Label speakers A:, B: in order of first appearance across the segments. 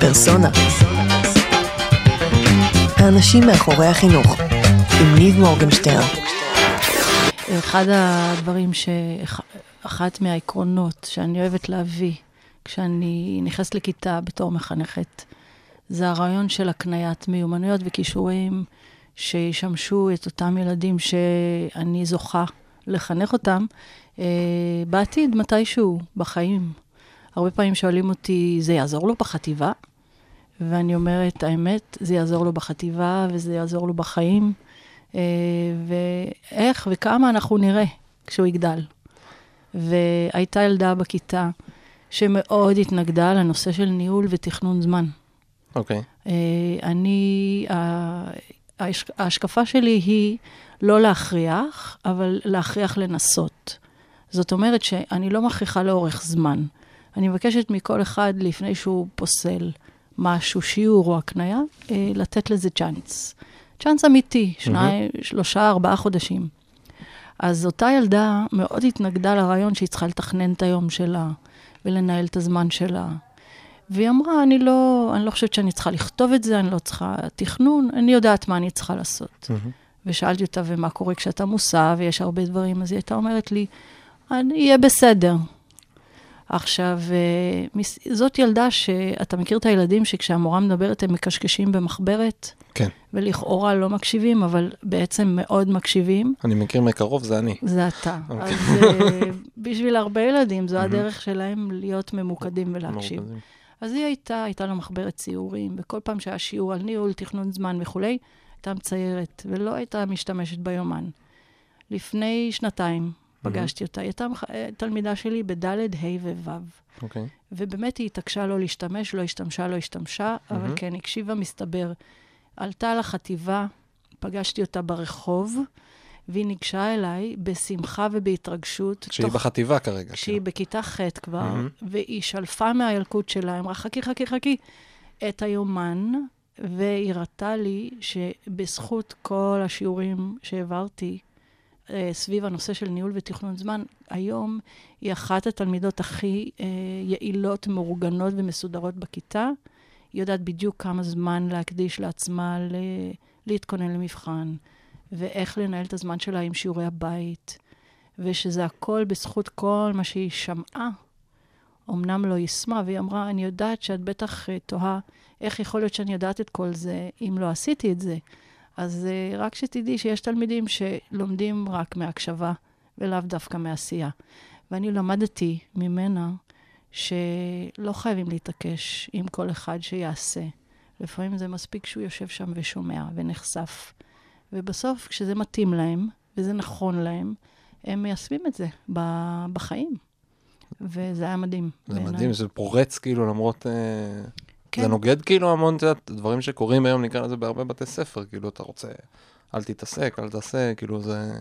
A: פרסונה. האנשים מאחורי החינוך, עם ניב מורגנשטיין.
B: אחד הדברים ש... אחת מהעקרונות שאני אוהבת להביא כשאני נכנסת לכיתה בתור מחנכת, זה הרעיון של הקניית מיומנויות וכישורים שישמשו את אותם ילדים שאני זוכה לחנך אותם אה, בעתיד, מתישהו, בחיים. הרבה פעמים שואלים אותי, זה יעזור לו בחטיבה? ואני אומרת, האמת, זה יעזור לו בחטיבה וזה יעזור לו בחיים. אה, ואיך וכמה אנחנו נראה כשהוא יגדל. והייתה ילדה בכיתה שמאוד התנגדה לנושא של ניהול ותכנון זמן.
C: אוקיי. Okay.
B: אה, אני, ההשקפה שלי היא לא להכריח, אבל להכריח לנסות. זאת אומרת שאני לא מכריחה לאורך זמן. אני מבקשת מכל אחד, לפני שהוא פוסל משהו, שיעור או הקנייה, אה, לתת לזה צ'אנס. צ'אנס אמיתי, שניים, mm-hmm. שלושה, ארבעה חודשים. אז אותה ילדה מאוד התנגדה לרעיון שהיא צריכה לתכנן את היום שלה ולנהל את הזמן שלה. והיא אמרה, אני לא, אני לא חושבת שאני צריכה לכתוב את זה, אני לא צריכה תכנון, אני יודעת מה אני צריכה לעשות. Mm-hmm. ושאלתי אותה, ומה קורה כשאתה מוסע ויש הרבה דברים? אז היא הייתה אומרת לי, אני אהיה בסדר. עכשיו, אה, זאת ילדה שאתה מכיר את הילדים שכשהמורה מדברת הם מקשקשים במחברת?
C: כן.
B: ולכאורה לא מקשיבים, אבל בעצם מאוד מקשיבים.
C: אני מכיר מקרוב, זה אני.
B: זה אתה. Okay. אוקיי. אז uh, בשביל הרבה ילדים, זו הדרך שלהם להיות ממוקדים ולהקשיב. אז היא הייתה, הייתה לה מחברת ציורים, וכל פעם שהיה שיעור על ניהול, תכנון זמן וכולי, הייתה מציירת, ולא הייתה משתמשת ביומן. לפני שנתיים פגשתי אותה, היא הייתה תלמידה שלי בד', ה' וו'.
C: אוקיי.
B: ובאמת היא התעקשה לא להשתמש, לא השתמשה, לא השתמשה, אבל כן, הקשיבה, מסתבר. עלתה לחטיבה, פגשתי אותה ברחוב, והיא ניגשה אליי בשמחה ובהתרגשות.
C: שהיא תוך... בחטיבה כרגע.
B: שהיא כן. בכיתה ח' כבר, mm-hmm. והיא שלפה מהילקוט שלה, אמרה, חכי, חכי, חכי, את היומן, והיא הראתה לי שבזכות כל השיעורים שהעברתי, אה, סביב הנושא של ניהול ותכנון זמן, היום היא אחת התלמידות הכי אה, יעילות, מאורגנות ומסודרות בכיתה. היא יודעת בדיוק כמה זמן להקדיש לעצמה ל... להתכונן למבחן, ואיך לנהל את הזמן שלה עם שיעורי הבית, ושזה הכל בזכות כל מה שהיא שמעה. אמנם לא יישמה, והיא אמרה, אני יודעת שאת בטח uh, תוהה איך יכול להיות שאני יודעת את כל זה אם לא עשיתי את זה. אז uh, רק שתדעי שיש תלמידים שלומדים רק מהקשבה ולאו דווקא מעשייה. ואני למדתי ממנה שלא חייבים להתעקש עם כל אחד שיעשה. לפעמים זה מספיק שהוא יושב שם ושומע ונחשף. ובסוף, כשזה מתאים להם, וזה נכון להם, הם מיישמים את זה בחיים. וזה היה מדהים.
C: זה בעיני. מדהים, זה פורץ כאילו, למרות... כן. זה נוגד כאילו המון, את יודעת, דברים שקורים היום, נקרא לזה בהרבה בתי ספר, כאילו, אתה רוצה, אל תתעסק, אל תעשה, כאילו, זה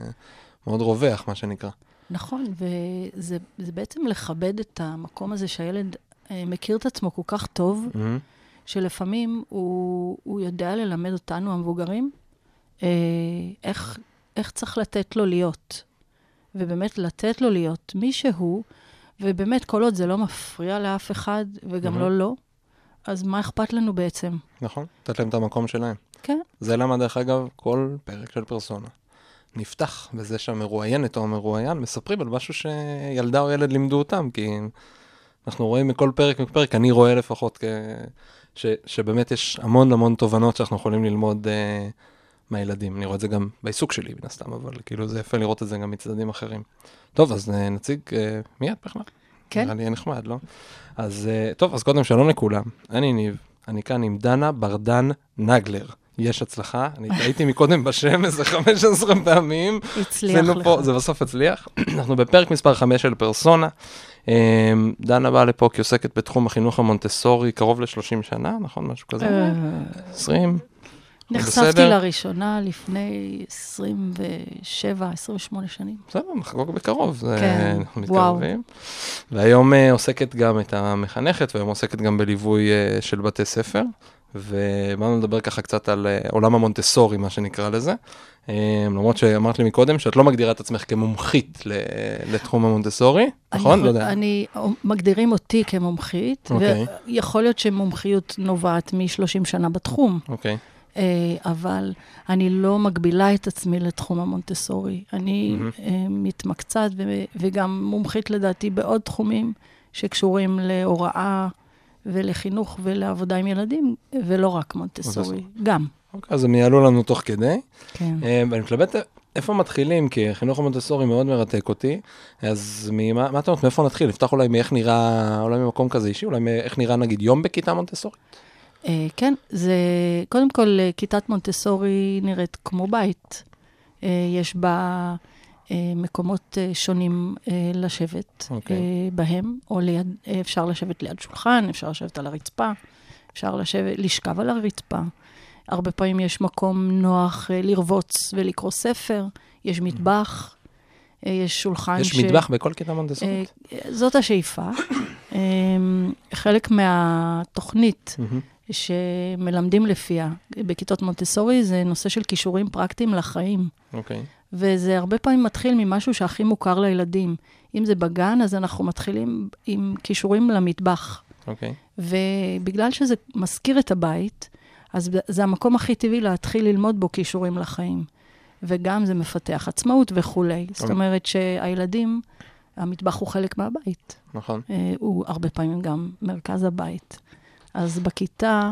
C: מאוד רווח, מה שנקרא.
B: נכון, וזה בעצם לכבד את המקום הזה שהילד אה, מכיר את עצמו כל כך טוב, mm-hmm. שלפעמים הוא, הוא יודע ללמד אותנו, המבוגרים, אה, איך, איך צריך לתת לו להיות. ובאמת לתת לו להיות מי שהוא, ובאמת, כל עוד זה לא מפריע לאף אחד, וגם mm-hmm. לא לו, אז מה אכפת לנו בעצם?
C: נכון, לתת להם את המקום שלהם.
B: כן.
C: זה למה, דרך אגב, כל פרק של פרסונה נפתח בזה שהמרואיינת או המרואיין מספרים על משהו שילדה או ילד לימדו אותם, כי אנחנו רואים מכל פרק ופרק, אני רואה לפחות כ... ש... שבאמת יש המון המון תובנות שאנחנו יכולים ללמוד uh, מהילדים. אני רואה את זה גם בעיסוק שלי, מן הסתם, אבל כאילו זה יפה לראות את זה גם מצדדים אחרים. טוב, אז uh, נציג uh, מיד בכלל.
B: כן.
C: נראה לי נחמד, לא? אז uh, טוב, אז קודם שלום לכולם. אני ניב, אני כאן עם דנה ברדן נגלר. יש הצלחה, אני טעיתי מקודם בשם איזה 15 פעמים.
B: הצליח לך.
C: פה, זה בסוף הצליח. אנחנו בפרק מספר 5 של פרסונה. אמ, דנה באה לפה כי עוסקת בתחום החינוך המונטסורי קרוב ל-30 שנה, נכון? משהו כזה? 20?
B: נחשפתי
C: בסדר?
B: לראשונה לפני 27, 28 שנים.
C: בסדר, נחגוג בקרוב, זה
B: כן,
C: אנחנו
B: וואו.
C: מתקרבים. והיום אה, עוסקת גם את המחנכת, והיום עוסקת גם בליווי אה, של בתי ספר. ובאנו לדבר ככה קצת על אה, עולם המונטסורי, מה שנקרא לזה. אה, למרות שאמרת לי מקודם שאת לא מגדירה את עצמך כמומחית לתחום המונטסורי, נכון?
B: אני,
C: לא יודע.
B: אני, מגדירים אותי כמומחית,
C: אוקיי.
B: ויכול להיות שמומחיות נובעת מ-30 שנה בתחום,
C: אוקיי,
B: אה, אבל אני לא מגבילה את עצמי לתחום המונטסורי. אני. אה, מתמקצעת וגם מומחית לדעתי בעוד תחומים שקשורים להוראה ולחינוך ולעבודה עם ילדים, ולא רק מונטסורי, גם.
C: אוקיי, אז הם יעלו לנו תוך כדי.
B: כן.
C: אה, ואני מתלבט איפה מתחילים, כי החינוך המונטסורי מאוד מרתק אותי. אז ממה, מה אתה אומרת, מאיפה נתחיל? נפתח אולי מאיך נראה, אולי ממקום כזה אישי, אולי מאיך נראה נגיד יום בכיתה מונטסורי?
B: אה, כן, זה, קודם כל, אה, כיתת מונטסורי נראית כמו בית. אה, יש בה מקומות שונים לשבת
C: אוקיי.
B: אה, בהם, או ליד, אפשר לשבת ליד שולחן, אפשר לשבת על הרצפה, אפשר לשבת, לשכב על הרצפה. הרבה פעמים יש מקום נוח לרבוץ ולקרוא ספר, יש מטבח, אה, יש שולחן
C: יש מטבח בכל כיתה מונטסורית?
B: אה, זאת השאיפה. חלק מהתוכנית
C: מהמם.
B: שמלמדים לפיה בכיתות מונטסורי זה נושא של כישורים פרקטיים לחיים.
C: אוקיי.
B: וזה הרבה פעמים מתחיל ממשהו שהכי מוכר לילדים. אם זה בגן, אז אנחנו מתחילים עם כישורים למטבח.
C: אוקיי.
B: ובגלל שזה מזכיר את הבית, אז זה המקום הכי טבעי להתחיל ללמוד בו כישורים לחיים. וגם זה מפתח עצמאות וכולי. זאת
C: אוקיי.
B: אומרת שהילדים, המטבח הוא חלק מהבית.
C: נכון.
B: אה, הוא הרבה פעמים גם מרכז הבית. אז בכיתה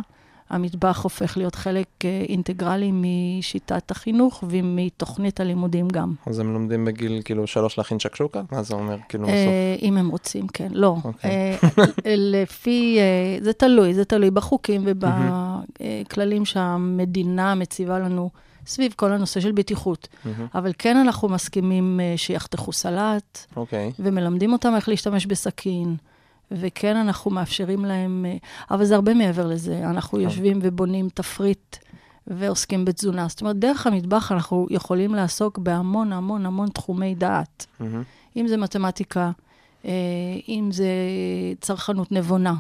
B: המטבח הופך להיות חלק אה, אינטגרלי משיטת החינוך ומתוכנית הלימודים גם.
C: אז הם לומדים בגיל כאילו שלוש להכין שקשוקה? מה זה אומר כאילו בסוף?
B: אה, אם הם רוצים, כן. לא.
C: אוקיי.
B: אה, לפי, זה תלוי, זה תלוי בחוקים ובכללים שהמדינה מציבה לנו סביב כל הנושא של בטיחות.
C: מהמם.
B: אבל כן אנחנו מסכימים שיחתכו סלט,
C: אוקיי.
B: ומלמדים אותם איך להשתמש בסכין, וכן, אנחנו מאפשרים להם, אה, אבל זה הרבה מעבר לזה. אנחנו
C: כן.
B: יושבים ובונים תפריט ועוסקים בתזונה. זאת אומרת, דרך המטבח אנחנו יכולים לעסוק בהמון המון המון תחומי דעת.
C: מהמם.
B: אם זה מתמטיקה, אה, אם זה צרכנות נבונה.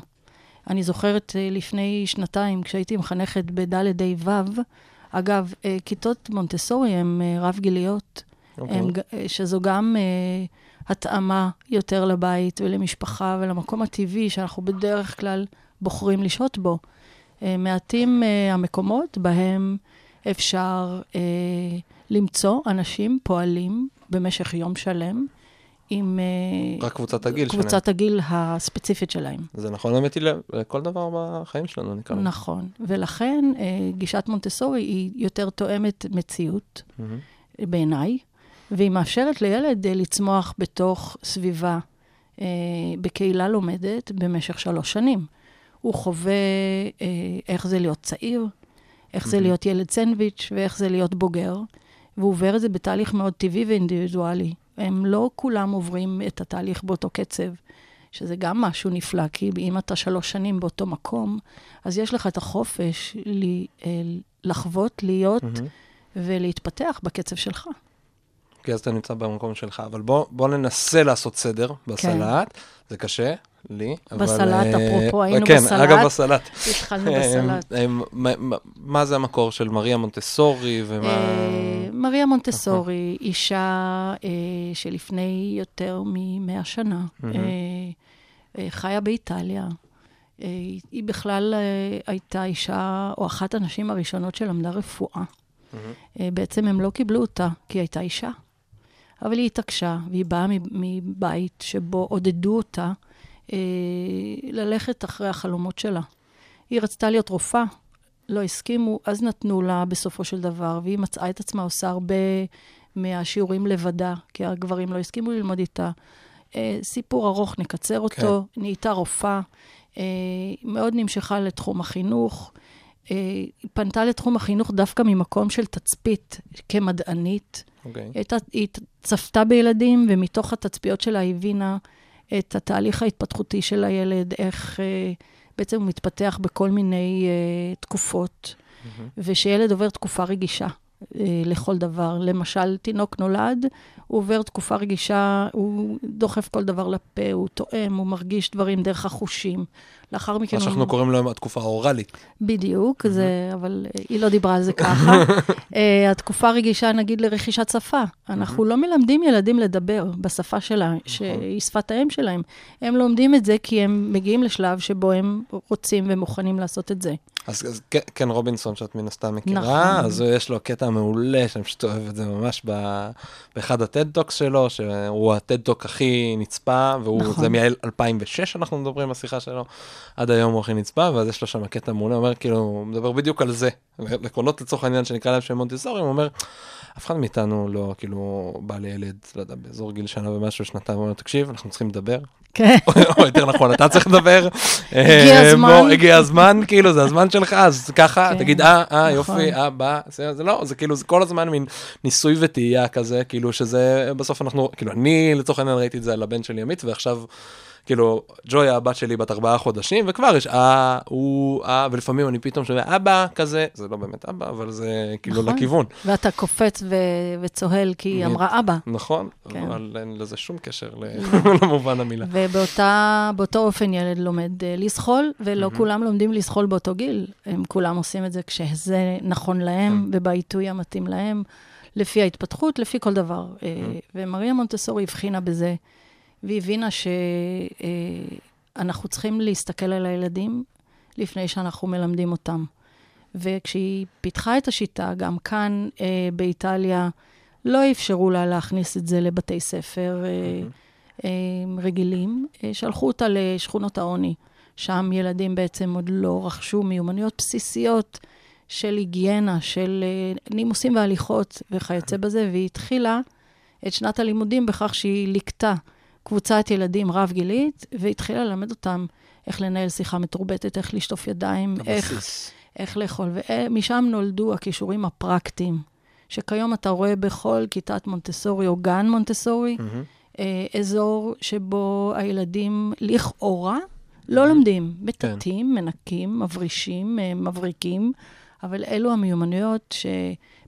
B: אני זוכרת אה, לפני שנתיים, כשהייתי מחנכת בד' ה' ו', אגב, כיתות מונטסורי הן רב-גיליות.
C: אוקיי.
B: הם, ג- אה, שזו גם התאמה יותר לבית ולמשפחה ולמקום הטבעי שאנחנו בדרך כלל בוחרים לשהות בו. אה, מעטים אה, המקומות בהם אפשר אה, למצוא אנשים פועלים במשך יום שלם עם
C: רק קבוצת הגיל שלהם.
B: קבוצת הגיל הספציפית שלהם.
C: זה נכון האמת היא ל- לכל דבר בחיים שלנו, נקרא לזה.
B: נכון. ולכן גישת מונטסורי היא יותר תואמת מציאות.
C: מהמם.
B: בעיניי, והיא מאפשרת לילד אה, לצמוח בתוך סביבה, אה, בקהילה לומדת, במשך שלוש שנים. הוא חווה אה, איך זה להיות צעיר, איך זה
C: מהמם.
B: להיות ילד סנדוויץ' ואיך זה להיות בוגר, והוא עובר את זה בתהליך מאוד טבעי ואינדיבידואלי. הם לא כולם עוברים את התהליך באותו קצב, שזה גם משהו נפלא, כי אם אתה שלוש שנים באותו מקום, אז יש לך את החופש ל- אה, לחוות, להיות
C: מהמם.
B: ולהתפתח בקצב שלך.
C: כי אז אתה נמצא במקום שלך, אבל בוא, בוא ננסה לעשות סדר בסלט. זה קשה, לי, אבל...
B: בסלט,
C: אה,
B: אפרופו, היינו
C: כן,
B: בסלט.
C: אגב, בסלט.
B: התחלנו
C: אה,
B: בסלט.
C: אה, מה- זה המקור של מריה מונטסורי ומה...
B: מריה מונטסורי, אישה שלפני יותר מ-100 שנה, חיה באיטליה. היא בכלל הייתה אישה, או אחת הנשים הראשונות שלמדה רפואה. אה, בעצם הם לא קיבלו אותה, כי היא הייתה אישה. אבל היא התעקשה, והיא באה מבית שבו עודדו אותה אה, ללכת אחרי החלומות שלה. היא רצתה להיות רופאה, לא הסכימו, אז נתנו לה בסופו של דבר, והיא מצאה את עצמה עושה הרבה מהשיעורים לבדה, כי הגברים לא הסכימו ללמוד איתה. אה, סיפור ארוך, נקצר אותו, כן. נהייתה רופאה, אה, מאוד נמשכה לתחום החינוך. אה, היא פנתה לתחום החינוך דווקא ממקום של תצפית כמדענית.
C: אוקיי.
B: הייתה, היא צפתה בילדים, ומתוך התצפיות שלה היא הבינה את התהליך ההתפתחותי של הילד, איך אה, בעצם הוא מתפתח בכל מיני אה, תקופות. ושילד עובר תקופה רגישה. אה, לכל דבר. למשל, תינוק נולד, הוא עובר תקופה רגישה, הוא דוחף כל דבר לפה, הוא טועם, הוא מרגיש דברים דרך החושים. לאחר מכן
C: מה
B: הוא...
C: שאנחנו קוראים לו התקופה האוראלית.
B: בדיוק, זה, אבל היא לא דיברה על זה ככה. uh, התקופה הרגישה, נגיד, לרכישת שפה. אנחנו לא מלמדים ילדים לדבר בשפה שלה, שהיא שפת האם שלהם. הם לומדים את זה כי הם מגיעים לשלב שבו הם רוצים ומוכנים לעשות את זה.
C: אז, אז כן, קן רובינסון, שאת מן הסתם מכירה,
B: נכון.
C: אז יש לו קטע מעולה, שאני פשוט אוהב את זה ממש ב, באחד ה TED Talks שלו, שהוא ה TED Talk הכי נצפה, והוא,
B: נכון.
C: זה מ-2006 אנחנו מדברים בשיחה שלו, עד היום הוא הכי נצפה, ואז יש לו שם קטע מעולה, אומר כאילו, הוא מדבר בדיוק על זה, עקרונות לצורך העניין שנקרא להם שהם מונטיסורים, הוא אומר, אף אחד מאיתנו לא, כאילו, בא לילד, לא יודע, באזור גיל שנה ומשהו, שנתיים, הוא אומר, תקשיב, אנחנו צריכים לדבר,
B: כן.
C: או יותר נכון, אתה צריך לדבר.
B: הגיע
C: אה,
B: הזמן.
C: הגיע הזמן, כאילו, זה הזמן שלך, אז ככה,
B: כן,
C: תגיד, אה, אה,
B: נכון.
C: יופי, אה, בא, זה לא, זה כאילו, זה כל הזמן מין ניסוי וטעייה כזה, כאילו, שזה, בסוף אנחנו, כאילו, אני לצורך העניין ראיתי את זה על הבן שלי עמית, ועכשיו, כאילו, ג'ויה, הבת שלי בת ארבעה חודשים, וכבר יש אה, הוא, אה, ולפעמים אני פתאום שומע אבא כזה, זה לא באמת אבא, אבל זה כאילו
B: נכון.
C: לכיוון.
B: ואתה קופץ ו- וצוהל כי היא אמרה אבא.
C: נכון,
B: כן.
C: אבל אין לזה שום קשר ל- למובן המילה.
B: ובאותו אופן ילד לומד uh, לזחול, ולא כולם לומדים לזחול באותו גיל. הם כולם עושים את זה כשזה נכון להם, ובעיתוי המתאים להם, לפי ההתפתחות, לפי כל דבר. Uh, ומריה מונטסורי הבחינה בזה, והיא הבינה שאנחנו צריכים להסתכל על הילדים לפני שאנחנו מלמדים אותם. וכשהיא פיתחה את השיטה, גם כאן uh, באיטליה, לא אפשרו לה להכניס את זה לבתי ספר. Uh, אה, רגילים, אה, שלחו אותה לשכונות העוני. שם ילדים בעצם עוד לא רכשו מיומנויות בסיסיות של היגיינה, של אה, נימוסים והליכות וכיוצא בזה, והיא התחילה את שנת הלימודים בכך שהיא ליקטה קבוצת ילדים רב-גילית, והתחילה ללמד אותם איך לנהל שיחה מתורבתת, איך לשטוף ידיים, איך. איך לאכול. ומשם נולדו הכישורים הפרקטיים, שכיום אתה רואה בכל כיתת מונטסורי או גן מונטסורי,
C: מהמם.
B: אה, אזור שבו הילדים לכאורה לא לומדים. מטאטאים, מנקים, מברישים, אה, מבריקים, אבל אלו המיומנויות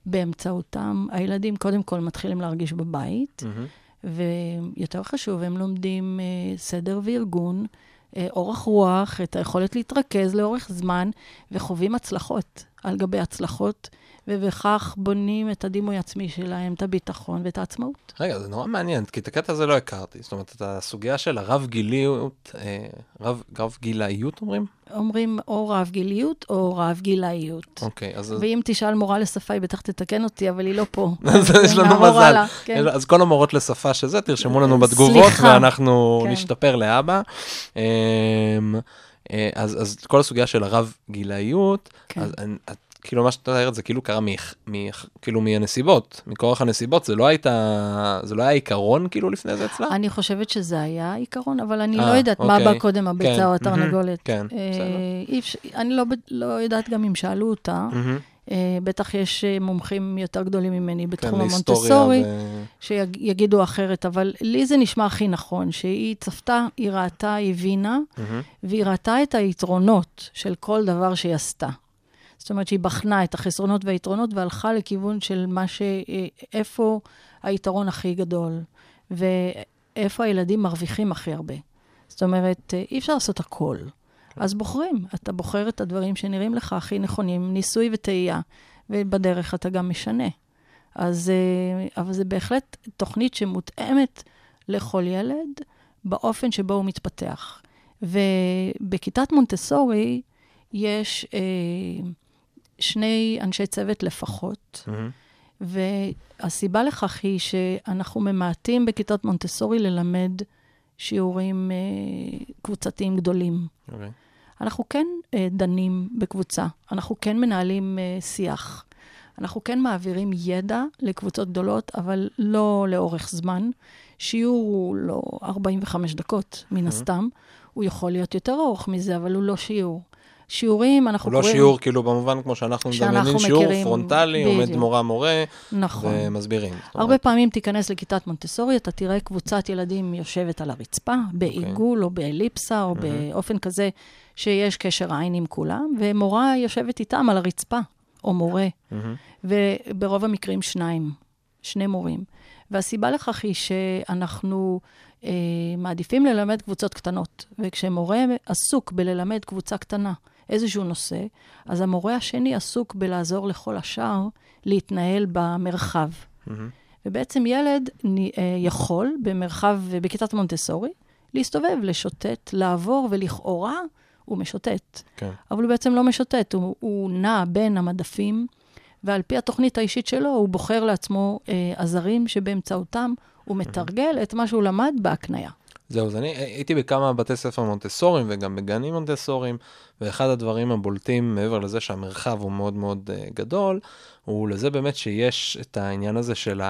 B: שבאמצעותם הילדים קודם כל מתחילים להרגיש בבית,
C: מהמם.
B: ויותר חשוב, הם לומדים אה, סדר וארגון, אה, אורך רוח, את היכולת להתרכז לאורך זמן, וחווים הצלחות על גבי הצלחות, ובכך בונים את הדימוי העצמי שלהם, את הביטחון ואת העצמאות.
C: רגע, זה נורא מעניין, כי את הקטע הזה לא הכרתי. זאת אומרת, את הסוגיה של הרב-גיליות, אה, רב- רב-גילאיות אומרים?
B: אומרים או רב-גיליות או רב-גילאיות.
C: אוקיי, אז...
B: ואם תשאל מורה לשפה, היא בטח תתקן אותי, אבל היא לא פה.
C: אז יש לנו
B: נעבור
C: מזל.
B: כן.
C: אז כל המורות לשפה שזה, תרשמו לנו בתגובות,
B: סליחה.
C: ואנחנו
B: כן.
C: נשתפר להבא. אה, אז אז כל הסוגיה של הרב-גילאיות,
B: כן.
C: אז אני- את- כאילו מה שאתה אומרת זה כאילו קרה מ- מ- כאילו מהנסיבות, מכורח הנסיבות, זה לא הייתה, זה לא היה עיקרון כאילו לפני זה אצלה?
B: אני חושבת שזה היה העיקרון, אבל אני
C: אה,
B: לא יודעת מה
C: אוקיי.
B: בא קודם, הביצה
C: כן,
B: או התרנגולת.
C: כן,
B: אה,
C: בסדר.
B: אפשר- אני לא לא יודעת גם אם שאלו אותה.
C: מהמם.
B: אה, בטח יש אה, מומחים יותר גדולים ממני
C: כן,
B: בתחום
C: להיסטוריה
B: המונטסורי.
C: ו-
B: שיגידו אחרת, אבל לי זה נשמע הכי נכון, שהיא צפתה, היא ראתה, היא הבינה. והיא ראתה את היתרונות של כל דבר שהיא עשתה. זאת אומרת שהיא בחנה את החסרונות והיתרונות והלכה לכיוון של מה ש... אה, איפה היתרון הכי גדול, ואיפה הילדים מרוויחים הכי הרבה. זאת אומרת, אי אפשר לעשות הכל. אז בוחרים, אתה בוחר את הדברים שנראים לך הכי נכונים, ניסוי וטעייה, ובדרך אתה גם משנה. אז, אה, אבל זה בהחלט תוכנית שמותאמת לכל ילד באופן שבו הוא מתפתח. ובכיתת מונטסורי יש אה, שני אנשי צוות לפחות,
C: מהמם.
B: והסיבה לכך היא שאנחנו ממעטים בכיתות מונטסורי ללמד שיעורים אה, קבוצתיים גדולים.
C: אוקיי.
B: אנחנו כן אה, דנים בקבוצה, אנחנו כן מנהלים אה, שיח. אנחנו כן מעבירים ידע לקבוצות גדולות, אבל לא לאורך זמן. שיעור הוא לא 45 דקות, מן הסתם. הוא יכול להיות יותר ארוך מזה, אבל הוא לא שיעור. שיעורים, אנחנו
C: הוא לא
B: קוראים...
C: שיעור כאילו במובן כמו שאנחנו מדמיינים, שיעור
B: מכירים,
C: פרונטלי, עומד
B: בדיוק.
C: מורה מורה
B: נכון.
C: ומסבירים.
B: הרבה
C: אומרת,
B: פעמים תיכנס לכיתת מונטסורי, אתה תראה קבוצת ילדים יושבת על הרצפה, בעיגול או באליפסה או באופן כזה שיש קשר עין עם כולם, ומורה יושבת איתם על הרצפה. או מורה,
C: מהמם.
B: וברוב המקרים שניים, שני מורים. והסיבה לכך היא שאנחנו אה, מעדיפים ללמד קבוצות קטנות, וכשמורה עסוק בללמד קבוצה קטנה איזשהו נושא, אז המורה השני עסוק בלעזור לכל השאר להתנהל במרחב.
C: מהמם.
B: ובעצם ילד אה, יכול במרחב, בכיתת מונטסורי, להסתובב, לשוטט, לעבור, ולכאורה הוא משוטט.
C: כן.
B: אבל הוא בעצם לא משוטט, הוא, הוא נע בין המדפים, ועל פי התוכנית האישית שלו, הוא בוחר לעצמו אה, עזרים שבאמצעותם הוא מתרגל את מה שהוא למד בהקניה.
C: זהו, אז אני הייתי בכמה בתי ספר מונטסוריים וגם בגנים מונטסוריים, ואחד הדברים הבולטים, מעבר לזה שהמרחב הוא מאוד מאוד uh, גדול, הוא לזה באמת שיש את העניין הזה של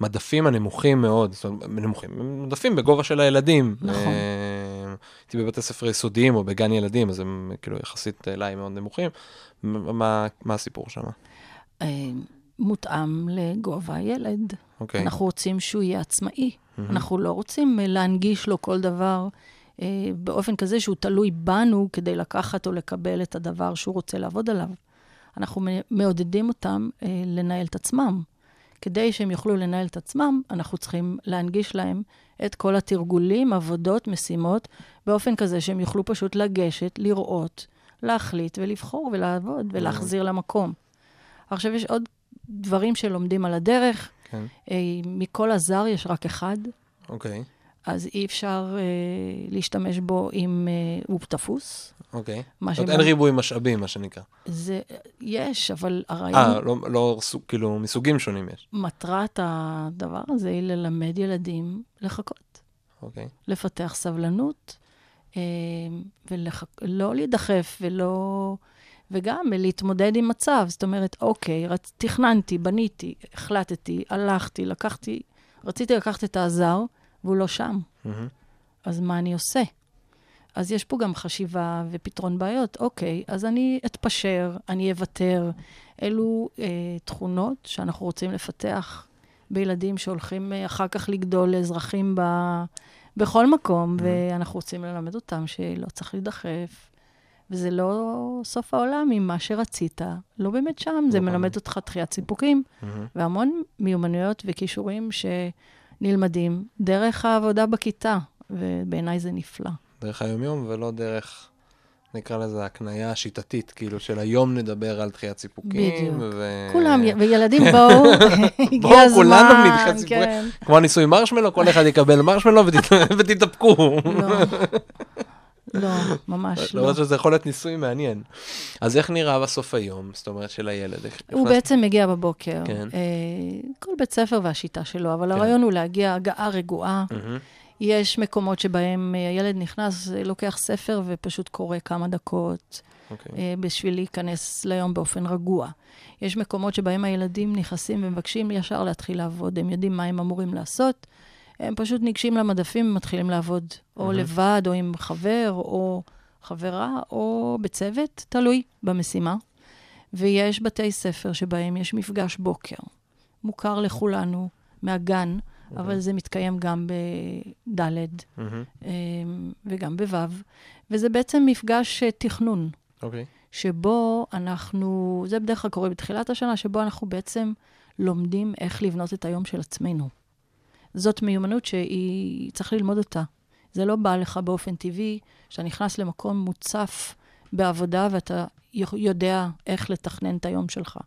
C: המדפים הנמוכים מאוד, זאת אומרת, נמוכים, מדפים בגובה של הילדים.
B: נכון.
C: אה, הייתי בבתי ספר יסודיים או בגן ילדים, אז הם כאילו יחסית אליי מאוד נמוכים. מה, מה הסיפור שם?
B: אה, מותאם לגובה הילד.
C: אוקיי.
B: אנחנו רוצים שהוא יהיה עצמאי.
C: מהמם.
B: אנחנו לא רוצים אה, להנגיש לו כל דבר אה, באופן כזה שהוא תלוי בנו כדי לקחת או לקבל את הדבר שהוא רוצה לעבוד עליו. אנחנו מעודדים אותם אה, לנהל את עצמם. כדי שהם יוכלו לנהל את עצמם, אנחנו צריכים להנגיש להם את כל התרגולים, עבודות, משימות, באופן כזה שהם יוכלו פשוט לגשת, לראות, להחליט ולבחור ולעבוד ולהחזיר למקום. עכשיו, יש עוד דברים שלומדים על הדרך.
C: כן,
B: אה, מכל הזר יש רק אחד,
C: אוקיי,
B: אז אי אפשר אה, להשתמש בו אם אה, הוא תפוס.
C: אוקיי. זאת אומרת, אין ריבוי משאבים, מה שנקרא.
B: זה, יש, אבל
C: אה,
B: הרעיון,
C: לא, לא, סוג- כאילו, מסוגים שונים יש.
B: מטרת הדבר הזה היא ללמד ילדים לחכות,
C: אוקיי.
B: לפתח סבלנות, אה, ולא להידחף ולא... וגם להתמודד עם מצב. זאת אומרת, אוקיי, רצ... תכננתי, בניתי, החלטתי, הלכתי, לקחתי, רציתי לקחת את העזר, והוא לא שם.
C: מהמם.
B: אז מה אני עושה? אז יש פה גם חשיבה ופתרון בעיות. אוקיי, אז אני אתפשר, אני אוותר. אלו אה, תכונות שאנחנו רוצים לפתח בילדים שהולכים אה, אחר כך לגדול לאזרחים ב, בכל מקום,
C: Mhm.
B: ואנחנו רוצים ללמד אותם שלא צריך להידחף. וזה לא סוף העולם אם מה שרצית, לא באמת שם, זה
C: לא
B: מלמד
C: באמת.
B: אותך דחיית סיפוקים,
C: מהמם.
B: והמון מיומנויות וכישורים שנלמדים דרך העבודה בכיתה, ובעיניי זה נפלא.
C: דרך היומיום ולא דרך, נקרא לזה, הקנייה השיטתית, כאילו של היום נדבר על דחיית סיפוקים.
B: בדיוק.
C: ו...
B: כולם, וילדים בואו, הגיע
C: בואו,
B: הזמן,
C: כולנו נדחה סיפורים.
B: כן.
C: כמו הניסוי מרשמלו, כל אחד יקבל מרשמלו ות... ותתאפקו.
B: לא, ממש לא.
C: למרות שזה יכול להיות ניסוי מעניין. אז איך נראה בסוף היום, זאת אומרת, של הילד?
B: הוא בעצם מגיע בבוקר,
C: כן.
B: אה, כל בית ספר והשיטה שלו, אבל
C: כן.
B: הרעיון הוא להגיע הגעה רגועה. יש מקומות שבהם אה, הילד נכנס, אה, לוקח ספר ופשוט קורא כמה דקות.
C: אוקיי.
B: אה, בשביל להיכנס ליום באופן רגוע. יש מקומות שבהם הילדים נכנסים ומבקשים ישר להתחיל לעבוד, הם יודעים מה הם אמורים לעשות, הם פשוט ניגשים למדפים ומתחילים לעבוד, או
C: מהמם.
B: לבד, או עם חבר, או חברה, או בצוות, תלוי במשימה. ויש בתי ספר שבהם יש מפגש בוקר, מוכר לכולנו מהגן, אבל זה מתקיים גם בד'
C: מהמם.
B: אה, וגם בו', וזה בעצם מפגש אה, תכנון.
C: אוקיי.
B: שבו אנחנו, זה בדרך כלל קורה בתחילת השנה, שבו אנחנו בעצם לומדים איך לבנות את היום של עצמנו. זאת מיומנות שהיא, צריך ללמוד אותה. זה לא בא לך באופן טבעי, שאתה נכנס למקום מוצף בעבודה ואתה יודע איך לתכנן את היום שלך.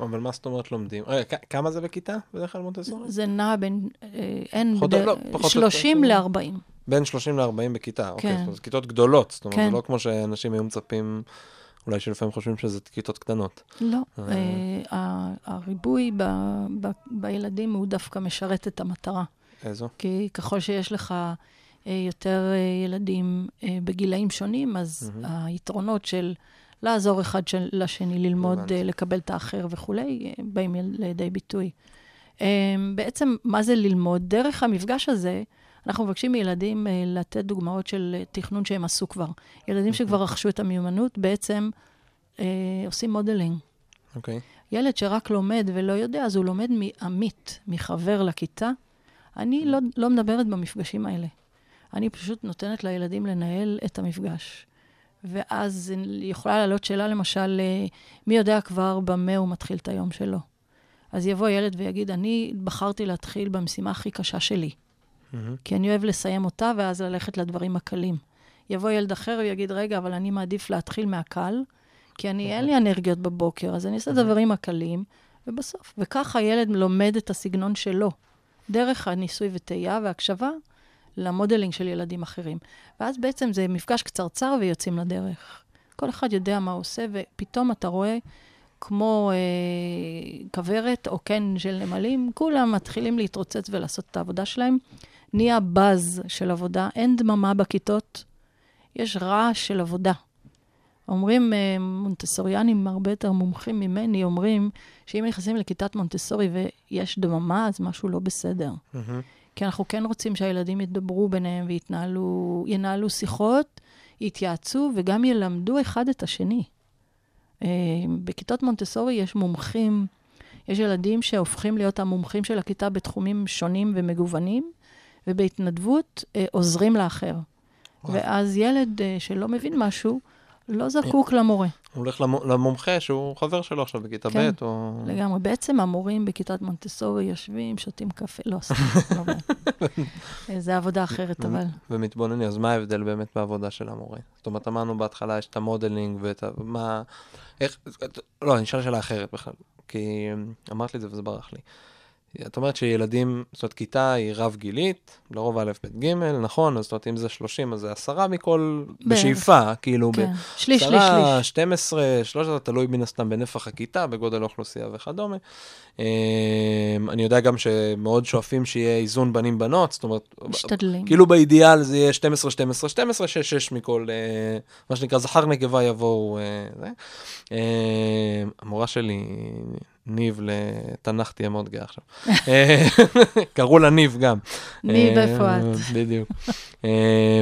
C: אבל מה זאת אומרת לומדים? רגע, כ- כמה זה בכיתה בדרך כלל מונטסורי?
B: זה נע בין, אה, אין, בדרך-
C: לא, פחות או יותר
B: 30
C: כאילו.
B: ל-40.
C: בין 30 ל-40 בכיתה, אוקיי.
B: כן.
C: זאת אומרת, כיתות גדולות, זאת אומרת,
B: כן.
C: זה לא כמו שאנשים היו מצפים, אולי שלפעמים חושבים שזה כיתות קטנות.
B: לא,
C: אה.
B: אה, הריבוי בילדים הוא דווקא משרת את המטרה.
C: איזו?
B: כי ככל שיש לך אה, יותר ילדים בגילאים שונים, אז. היתרונות של לעזור אחד של, לשני, ללמוד, לקבל את האחר וכולי, באים לידי ביטוי. בעצם, מה זה ללמוד? דרך המפגש הזה, אנחנו מבקשים מילדים אה, לתת דוגמאות של אה, תכנון שהם עשו כבר. ילדים שכבר רכשו את המיומנות, בעצם אה, עושים modeling.
C: okay.
B: ילד שרק לומד ולא יודע, אז הוא לומד מעמית, מחבר לכיתה. אני לא, לא מדברת במפגשים האלה. אני פשוט נותנת לילדים לנהל את המפגש. ואז יכולה לעלות שאלה, למשל, אה, מי יודע כבר במה הוא מתחיל את היום שלו? אז יבוא ילד ויגיד, אני בחרתי להתחיל במשימה הכי קשה שלי,
C: מהמם.
B: כי אני אוהב לסיים אותה ואז ללכת לדברים הקלים. יבוא ילד אחר ויגיד, רגע, אבל אני מעדיף להתחיל מהקל, כי אני, אין לי אנרגיות בבוקר, אז אני אעשה את הדברים הקלים, ובסוף. וככה הילד לומד את הסגנון שלו, דרך הניסוי וטעייה והקשבה למודלינג של ילדים אחרים. ואז בעצם זה מפגש קצרצר ויוצאים לדרך. כל אחד יודע מה הוא עושה, ופתאום אתה רואה, כמו אה, כוורת או קן של נמלים, כולם מתחילים להתרוצץ ולעשות את העבודה שלהם. נהיה באז של עבודה, אין דממה בכיתות, יש רעש של עבודה. אומרים, אה, מונטסוריאנים הרבה יותר מומחים ממני, אומרים שאם נכנסים לכיתת מונטסורי ויש דממה, אז משהו לא בסדר.
C: מהמם.
B: כי אנחנו כן רוצים שהילדים ידברו ביניהם ויתנהלו, ינהלו שיחות, יתייעצו וגם ילמדו אחד את השני. אה, בכיתות מונטסורי יש מומחים, יש ילדים שהופכים להיות המומחים של הכיתה בתחומים שונים ומגוונים, ובהתנדבות אה, עוזרים לאחר.
C: וואו.
B: ואז ילד אה, שלא מבין משהו, לא זקוק למורה.
C: הוא הולך למו- למומחה שהוא חבר שלו עכשיו בכיתה
B: כן.
C: ב', או...
B: לגמרי. בעצם המורים בכיתת מונטסורי יושבים, שותים קפה, לא, סתם, לא. אה, זה עבודה אחרת, אבל...
C: ומתבוננים, אז מה ההבדל באמת בעבודה של המורה? זאת אומרת, אמרנו בהתחלה, יש את המודלינג ואת ה... מה... איך... לא, אני אשאל שאלה אחרת בכלל, כי אמרת לי את זה וזה ברח לי. את אומרת שילדים, זאת אומרת, כיתה היא רב-גילית, לרוב א', ב', ג', נכון? אז זאת אומרת, אם זה 30, אז זה עשרה מכל...
B: בערך.
C: בשאיפה, כאילו,
B: כן, שליש, שליש,
C: עשרה,
B: שליש.
C: 12, 13, תלוי מן הסתם בנפח הכיתה, בגודל האוכלוסייה וכדומה. אמ, אני יודע גם שמאוד שואפים שיהיה איזון בנים-בנות, זאת אומרת,
B: משתדלים.
C: כאילו באידיאל זה יהיה 12, 12, 12, 6, 6 מכל, אה, מה שנקרא, זכר נקבה יבואו, אה, זה. המורה שלי, ניב לתנ"ך תהיה מאוד גאה עכשיו. אה, קראו לה ניב גם.
B: ניב,
C: אה,
B: איפה את?
C: בדיוק. אה,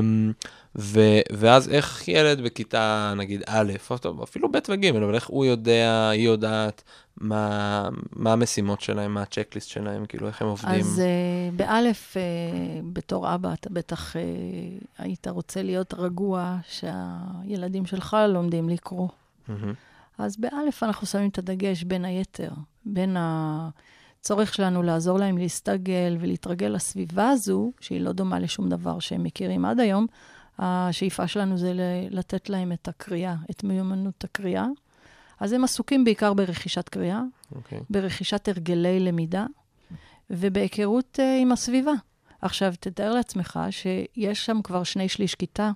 C: ו- ואז איך ילד בכיתה, נגיד א', או טוב, אפילו ב' וג', אבל איך הוא יודע, היא יודעת, מה, מה המשימות שלהם, מה הצ'קליסט שלהם, כאילו איך הם עובדים.
B: אז uh, באלף, uh, בתור אבא, אתה בטח uh, היית רוצה להיות רגוע שהילדים שלך לומדים לקרוא.
C: מהמם.
B: אז באלף אנחנו שמים את הדגש בין היתר, בין הצורך שלנו לעזור להם להסתגל ולהתרגל לסביבה הזו, שהיא לא דומה לשום דבר שהם מכירים עד היום. השאיפה שלנו זה לתת להם את הקריאה, את מיומנות הקריאה. אז הם עסוקים בעיקר ברכישת קריאה,
C: אוקיי.
B: ברכישת הרגלי למידה ובהיכרות uh, עם הסביבה. עכשיו, תתאר לעצמך שיש שם כבר שני שליש כיתה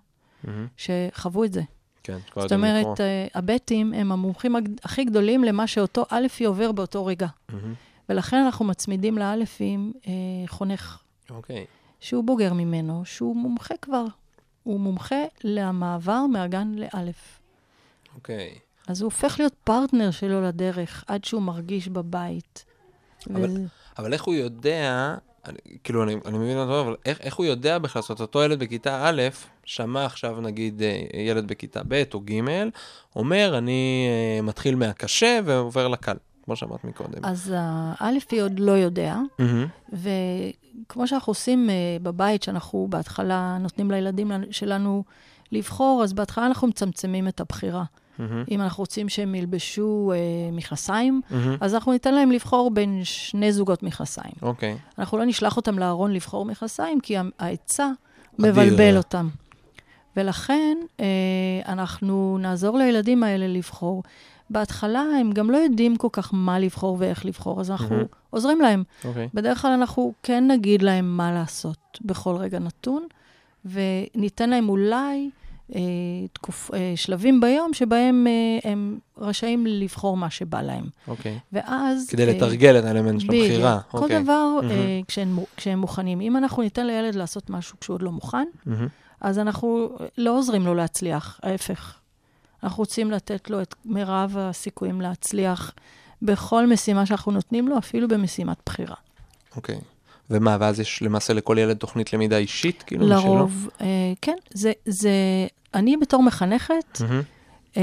C: מהמם.
B: שחוו את זה.
C: כן, כבר
B: זאת. אומרת, uh, הבטים הם המומחים הכי גדולים למה שאותו אלפי עובר באותו רגע.
C: מהמם.
B: ולכן אנחנו מצמידים לאלפים uh, חונך,
C: אוקיי.
B: שהוא בוגר ממנו, שהוא מומחה כבר. הוא מומחה למעבר מהגן לאלף.
C: אוקיי.
B: אז הוא הופך להיות פרטנר שלו לדרך, עד שהוא מרגיש בבית.
C: אבל-
B: וזה-
C: אבל איך הוא יודע, אני, כאילו, אני, אני מבין אותו, אבל איך, איך הוא יודע בכלל, זאת אומרת, אותו ילד בכיתה א', שמע עכשיו, נגיד, אה, ילד בכיתה ב' או ג', אומר, אני אה, מתחיל מהקשה ועובר לקל, כמו שאמרת מקודם.
B: אז האלפי עוד לא יודע,
C: מהמם.
B: וכמו שאנחנו עושים uh, בבית, שאנחנו בהתחלה נותנים לילדים שלנו לבחור, אז בהתחלה אנחנו מצמצמים את הבחירה.
C: מהמם.
B: אם אנחנו רוצים שהם ילבשו uh, מכנסיים,
C: מהמם.
B: אז אנחנו ניתן להם לבחור בין שני זוגות מכנסיים.
C: אוקיי.
B: אנחנו לא נשלח אותם לארון לבחור מכנסיים, כי ההיצע. מבלבל אותם. ולכן אה, אנחנו נעזור לילדים האלה לבחור. בהתחלה הם גם לא יודעים כל כך מה לבחור ואיך לבחור, אז אנחנו
C: מהמם.
B: עוזרים להם.
C: אוקיי.
B: בדרך כלל אנחנו כן נגיד להם מה לעשות בכל רגע נתון, וניתן להם אולי אה, תקופ, אה, שלבים ביום שבהם אה, הם רשאים לבחור מה שבא להם.
C: אוקיי.
B: ואז...
C: כדי
B: אה,
C: לתרגל את האלמנט של
B: בדיוק.
C: הבחירה.
B: כל
C: אוקיי.
B: דבר. אה, כשהם, כשהם מוכנים. אם אנחנו ניתן לילד לעשות משהו כשהוא עוד לא מוכן,
C: מהמם.
B: אז אנחנו לא עוזרים לו להצליח, ההפך. אנחנו רוצים לתת לו את מירב הסיכויים להצליח בכל משימה שאנחנו נותנים לו, אפילו במשימת בחירה.
C: אוקיי. ומה, ואז יש למעשה לכל ילד תוכנית למידה אישית, כאילו? משלו?
B: לרוב, אה, כן, זה, זה, אני בתור מחנכת,
C: מהמם.
B: אה,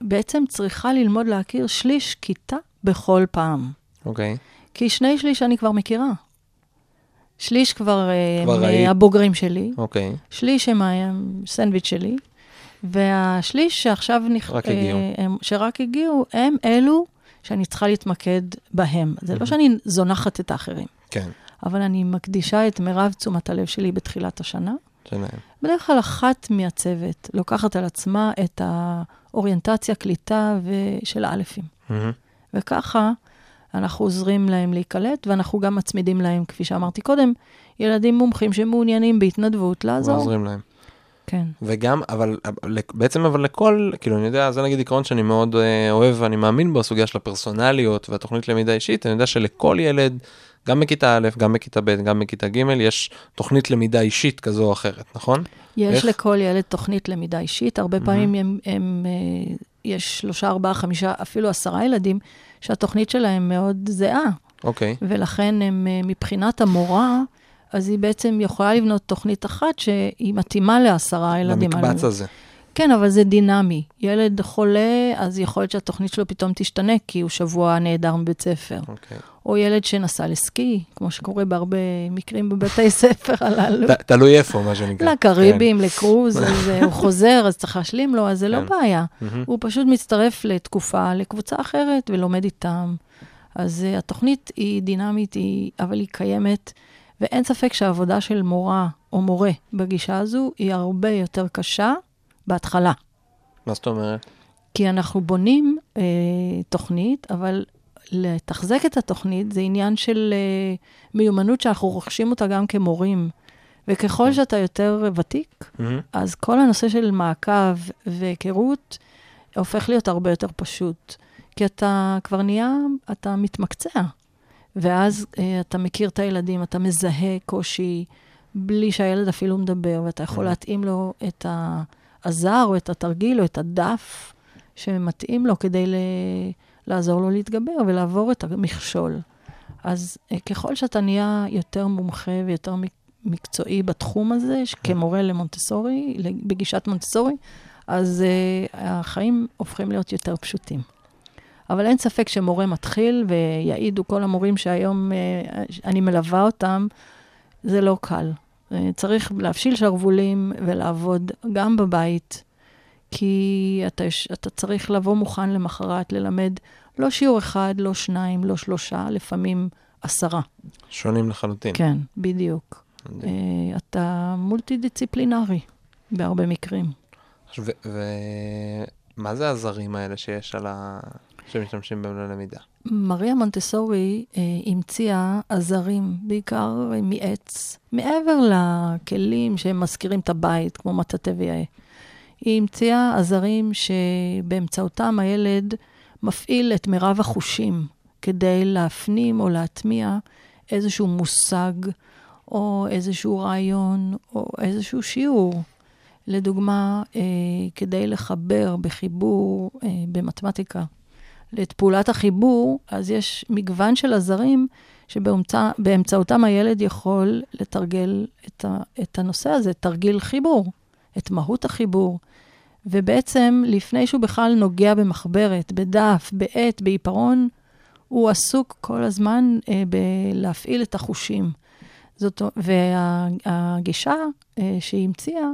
B: בעצם צריכה ללמוד להכיר שליש כיתה בכל פעם.
C: אוקיי.
B: כי שני שליש אני כבר מכירה. שליש כבר,
C: כבר
B: הם
C: ראית.
B: אה, הבוגרים שלי,
C: אוקיי.
B: שליש הם הסנדוויץ' שלי, והשליש שעכשיו... נכ...
C: רק הגיעו.
B: אה, הם, שרק הגיעו, הם אלו שאני צריכה להתמקד בהם. זה לא שאני זונחת את האחרים,
C: כן,
B: אבל אני מקדישה את מירב תשומת הלב שלי בתחילת השנה.
C: שלהם.
B: בדרך כלל אחת מהצוות לוקחת על עצמה את האוריינטציה, קליטה של האלפים.
C: מהמם.
B: וככה אנחנו עוזרים להם להיקלט, ואנחנו גם מצמידים להם, כפי שאמרתי קודם, ילדים מומחים שמעוניינים בהתנדבות לעזור.
C: ועוזרים להם.
B: כן.
C: וגם, אבל בעצם אבל לכל, כאילו אני יודע, זה נגיד עיקרון שאני מאוד אה, אוהב ואני מאמין בו, הסוגיה של הפרסונליות והתוכנית למידה אישית, אני יודע שלכל ילד, גם בכיתה א', גם בכיתה ב', גם בכיתה ג', יש תוכנית למידה אישית כזו או אחרת, נכון?
B: יש
C: איך?
B: לכל ילד תוכנית למידה אישית. הרבה פעמים הם, הם, אה, יש שלושה, ארבעה, חמישה, אפילו עשרה ילדים, שהתוכנית שלהם מאוד זהה.
C: אוקיי,
B: ולכן הם, אה, מבחינת המורה, אז היא בעצם יכולה לבנות תוכנית אחת שהיא מתאימה לעשרה ילדים.
C: למקבץ
B: האלו.
C: הזה.
B: כן, אבל זה דינמי. ילד חולה, אז יכול להיות שהתוכנית שלו פתאום תשתנה, כי הוא שבוע נעדר מבית ספר.
C: אוקיי.
B: או ילד שנסע לסקי, כמו שקורה בהרבה מקרים בבתי ספר הללו.
C: תלוי איפה, מה שנקרא.
B: לקריבים, לקרוז, אז אה, הוא חוזר, אז צריך להשלים לו, אז זה לא
C: כן.
B: בעיה. הוא פשוט מצטרף לתקופה, לקבוצה אחרת, ולומד איתם. אז uh, התוכנית היא דינמית, היא, אבל היא קיימת, ואין ספק שהעבודה של מורה או מורה בגישה הזו היא הרבה יותר קשה בהתחלה.
C: מה זאת אומרת?
B: כי אנחנו בונים אה, תוכנית, אבל לתחזק את התוכנית זה עניין של אה, מיומנות שאנחנו רוכשים אותה גם כמורים. וככל שאתה יותר ותיק,
C: מהמם.
B: אז כל הנושא של מעקב והיכרות הופך להיות הרבה יותר פשוט. כי אתה כבר נהיה, אתה מתמקצע. ואז אה, אתה מכיר את הילדים, אתה מזהה קושי בלי שהילד אפילו מדבר, ואתה יכול
C: Mhm.
B: להתאים לו את העזר או את התרגיל או את הדף שמתאים לו כדי ל... לעזור לו להתגבר ולעבור את המכשול. אז אה, ככל שאתה נהיה יותר מומחה ויותר מק- מקצועי בתחום הזה, ש- כמורה למונטסורי, בגישת מונטסורי, אז uh, החיים הופכים להיות יותר פשוטים. אבל אין ספק שמורה מתחיל, ויעידו כל המורים שהיום uh, אני מלווה אותם, זה לא קל. Uh, צריך להפשיל שרוולים ולעבוד גם בבית, כי אתה, אתה צריך לבוא מוכן למחרת, ללמד לא שיעור אחד, לא שניים, לא שלושה, לפעמים עשרה.
C: שונים לחלוטין.
B: כן, בדיוק.
C: מדהים.
B: Uh, אתה מולטי-דיציפלינרי בהרבה מקרים.
C: ו- ומה זה הזרים האלה שיש על ה... שמשתמשים בהם ללמידה?
B: מריה מונטסורי אה, המציאה עזרים, בעיקר אה, מעץ, מעבר לכלים שהם מזכירים את הבית, כמו מטאטא ויאה. היא המציאה עזרים שבאמצעותם הילד מפעיל את מירב החושים כדי להפנים או להטמיע איזשהו מושג או איזשהו רעיון או איזשהו שיעור. לדוגמה, אה, כדי לחבר בחיבור אה, במתמטיקה את פעולת החיבור, אז יש מגוון של עזרים שבאמצעותם הילד יכול לתרגל את, ה, את הנושא הזה, תרגיל חיבור, את מהות החיבור. ובעצם, לפני שהוא בכלל נוגע במחברת, בדף, בעט, בעיפרון, הוא עסוק כל הזמן אה, בלהפעיל את החושים. זאת, והגישה אה, שהיא המציאה,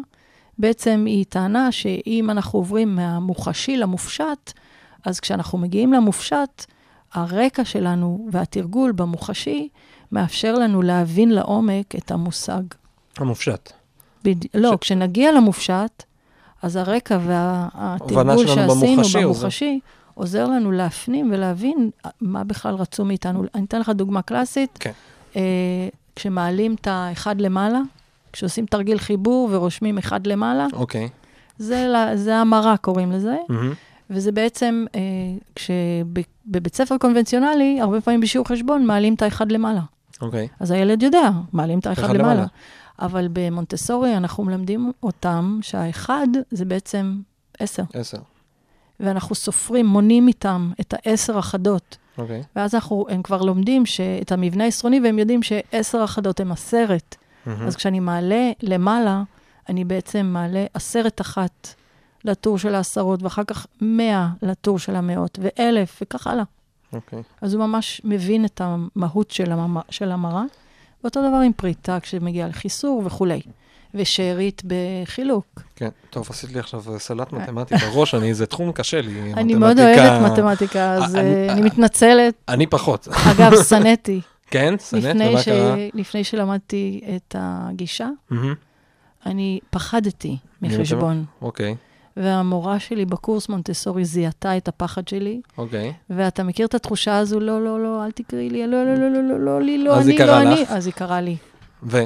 B: בעצם היא טענה שאם אנחנו עוברים מהמוחשי למופשט, אז כשאנחנו מגיעים למופשט, הרקע שלנו והתרגול במוחשי מאפשר לנו להבין לעומק את המושג.
C: המופשט.
B: בד... לא,
C: ש-
B: כשנגיע למופשט, אז הרקע והתרגול שעשינו
C: במוחשי
B: במוחשי עוזר לנו להפנים ולהבין מה בכלל רצו מאיתנו. אני אתן לך דוגמה קלאסית.
C: כן.
B: אה, כשמעלים את האחד למעלה, כשעושים תרגיל חיבור ורושמים אחד למעלה,
C: אוקיי.
B: זה, זה המרה קוראים לזה.
C: מהמם.
B: וזה בעצם, אה, כשבבית ספר קונבנציונלי, הרבה פעמים בשיעור חשבון מעלים את האחד למעלה.
C: אוקיי.
B: אז הילד יודע, מעלים את האחד
C: אחד
B: למעלה.
C: למעלה.
B: אבל במונטסורי אנחנו מלמדים אותם שהאחד זה בעצם עשר.
C: עשר.
B: ואנחנו סופרים, מונים איתם את העשר אחדות.
C: אוקיי.
B: ואז אנחנו, הם כבר לומדים ש- את המבנה העשרוני, והם יודעים שעשר אחדות הם עשרת.
C: מהמם.
B: אז כשאני מעלה למעלה, אני בעצם מעלה עשרת אחת לטור של העשרות, ואחר כך מאה לטור של המאות, ואלף, וכך הלאה.
C: אוקיי.
B: אז הוא ממש מבין את המהות של, הממ... של המראה. ואותו דבר עם פריטה כשמגיע לחיסור וכולי. ושארית בחילוק.
C: כן, טוב, עשית לי עכשיו סלט מתמטי בראש, אני, זה תחום קשה לי,
B: אני מאוד אוהבת מתמטיקה, אז
C: אני-
B: אה, מתנצלת.
C: אני פחות.
B: אגב, שנאתי.
C: כן? שנאת?
B: לפני
C: ומה
B: ש-
C: קרה?
B: לפני שלמדתי את הגישה, אני פחדתי מחשבון.
C: אוקיי,
B: והמורה שלי בקורס מונטסורי זיהתה את הפחד שלי,
C: אוקיי.
B: ואתה מכיר את התחושה הזו, לא, לא, לא, אל תקראי לי, לא, לא, לא, לא, לא, לא, לי, לא, אני, לא, אני. אז היא קראה לי.
C: ו?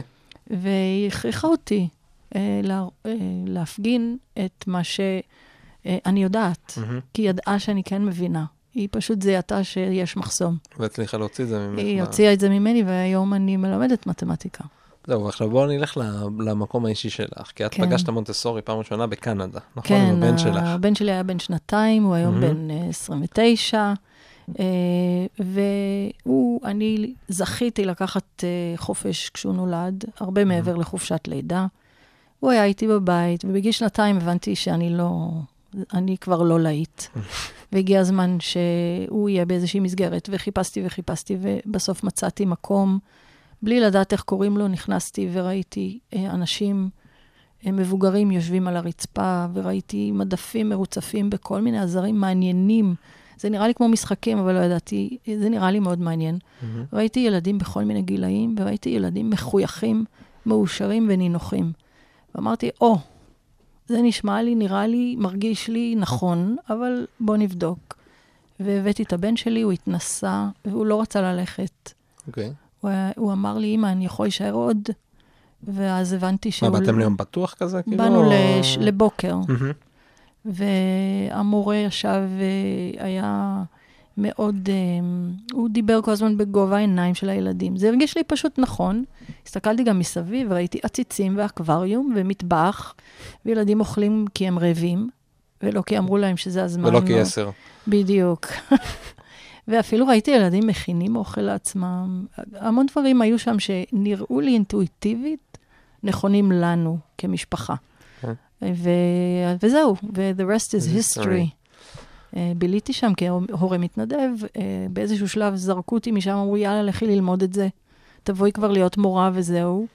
B: והיא הכריחה אותי אה, לה, אה, להפגין את מה שאני יודעת,
C: מהמם.
B: כי היא ידעה שאני כן מבינה. היא פשוט זיהתה שיש מחסום.
C: והצליחה להוציא את זה ממך.
B: היא הוציאה את זה ממני, והיום אני מלמדת מתמטיקה.
C: זהו, עכשיו בואו נלך למקום האישי שלך, כי את
B: כן.
C: פגשת מונטסורי פעם ראשונה בקנדה, נכון?
B: כן,
C: הבן שלך.
B: הבן שלי היה בן שנתיים, הוא היום
C: מהמם.
B: בן אה, 29, אה, והוא, אני זכיתי לקחת אה, חופש כשהוא נולד, הרבה מעבר לחופשת לידה. הוא היה איתי בבית, ובגיל שנתיים הבנתי שאני לא, אני כבר לא להיט. והגיע הזמן שהוא יהיה באיזושהי מסגרת, וחיפשתי וחיפשתי, ובסוף מצאתי מקום. בלי לדעת איך קוראים לו, נכנסתי וראיתי אה, אנשים אה, מבוגרים יושבים על הרצפה, וראיתי מדפים מרוצפים בכל מיני עזרים מעניינים. זה נראה לי כמו משחקים, אבל לא ידעתי, זה נראה לי מאוד מעניין.
C: מהמם.
B: ראיתי ילדים בכל מיני גילאים, וראיתי ילדים מחויכים, מאושרים ונינוחים. ואמרתי, או, זה נשמע לי, נראה לי, מרגיש לי נכון, אבל בוא נבדוק. והבאתי את הבן שלי, הוא התנסה, והוא לא רצה ללכת.
C: אוקיי.
B: הוא, היה- הוא אמר לי, אמא, אני יכול להישאר עוד? ואז הבנתי
C: מה,
B: שהוא...
C: באתם ליום פתוח כזה? כאילו,
B: באנו
C: או-
B: לש... לבוקר,
C: מהמם.
B: והמורה ישב והיה מאוד, אה, הוא דיבר כל הזמן בגובה העיניים של הילדים. זה הרגיש לי פשוט נכון. הסתכלתי גם מסביב, ראיתי עציצים ואקווריום ומטבח, וילדים אוכלים כי הם רעבים, ולא כי אמרו להם שזה הזמן.
C: ולא כי עשר.
B: בדיוק. ואפילו ראיתי ילדים מכינים אוכל לעצמם. המון דברים היו שם שנראו לי אינטואיטיבית נכונים לנו כמשפחה.
C: כן.
B: ו... וזהו, ו-the rest is
C: History.
B: history. אה, ביליתי שם כהורה מתנדב, אה, באיזשהו שלב זרקו אותי משם, אמרו, יאללה, לכי ללמוד את זה. תבואי כבר להיות מורה וזהו.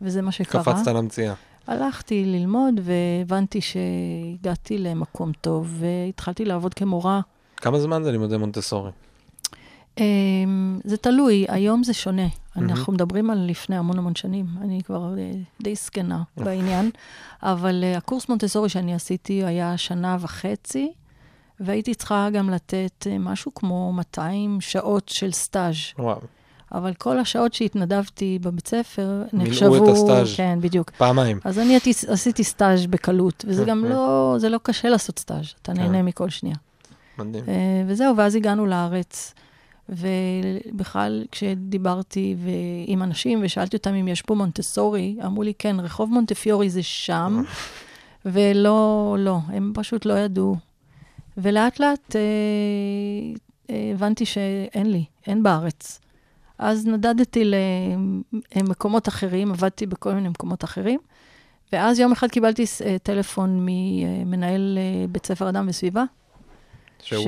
B: וזה מה שקרה.
C: קפצת למציאה.
B: הלכתי ללמוד והבנתי שהגעתי למקום טוב, והתחלתי לעבוד כמורה.
C: כמה זמן זה לימודי מונטסורי?
B: אמ, זה תלוי, היום זה שונה. אנחנו מדברים על לפני המון המון שנים. אני כבר אה, די זקנה בעניין, אבל אה, הקורס מונטסורי שאני עשיתי היה שנה וחצי, והייתי צריכה גם לתת אה, משהו כמו 200 שעות של סטאז'.
C: וואו.
B: אבל כל השעות שהתנדבתי בבית ספר
C: מילאו
B: נחשבו...
C: את הסטאז'.
B: כן, בדיוק.
C: פעמיים.
B: אז אני עשיתי סטאז' בקלות, וזה גם
C: אה,
B: לא, זה לא קשה לעשות סטאז', אתה
C: כן.
B: נהנה מכל שנייה.
C: מדהים.
B: וזהו, ואז הגענו לארץ, ובכלל, כשדיברתי ו- עם אנשים ושאלתי אותם אם יש פה מונטסורי, אמרו לי, כן, רחוב מונטפיורי זה שם, ולא, לא, הם פשוט לא ידעו. ולאט לאט אה, אה, הבנתי שאין לי, אין בארץ. אז נדדתי למקומות אחרים, עבדתי בכל מיני מקומות אחרים, ואז יום אחד קיבלתי אה, טלפון ממנהל אה, בית ספר אדם וסביבה,
C: שהוא?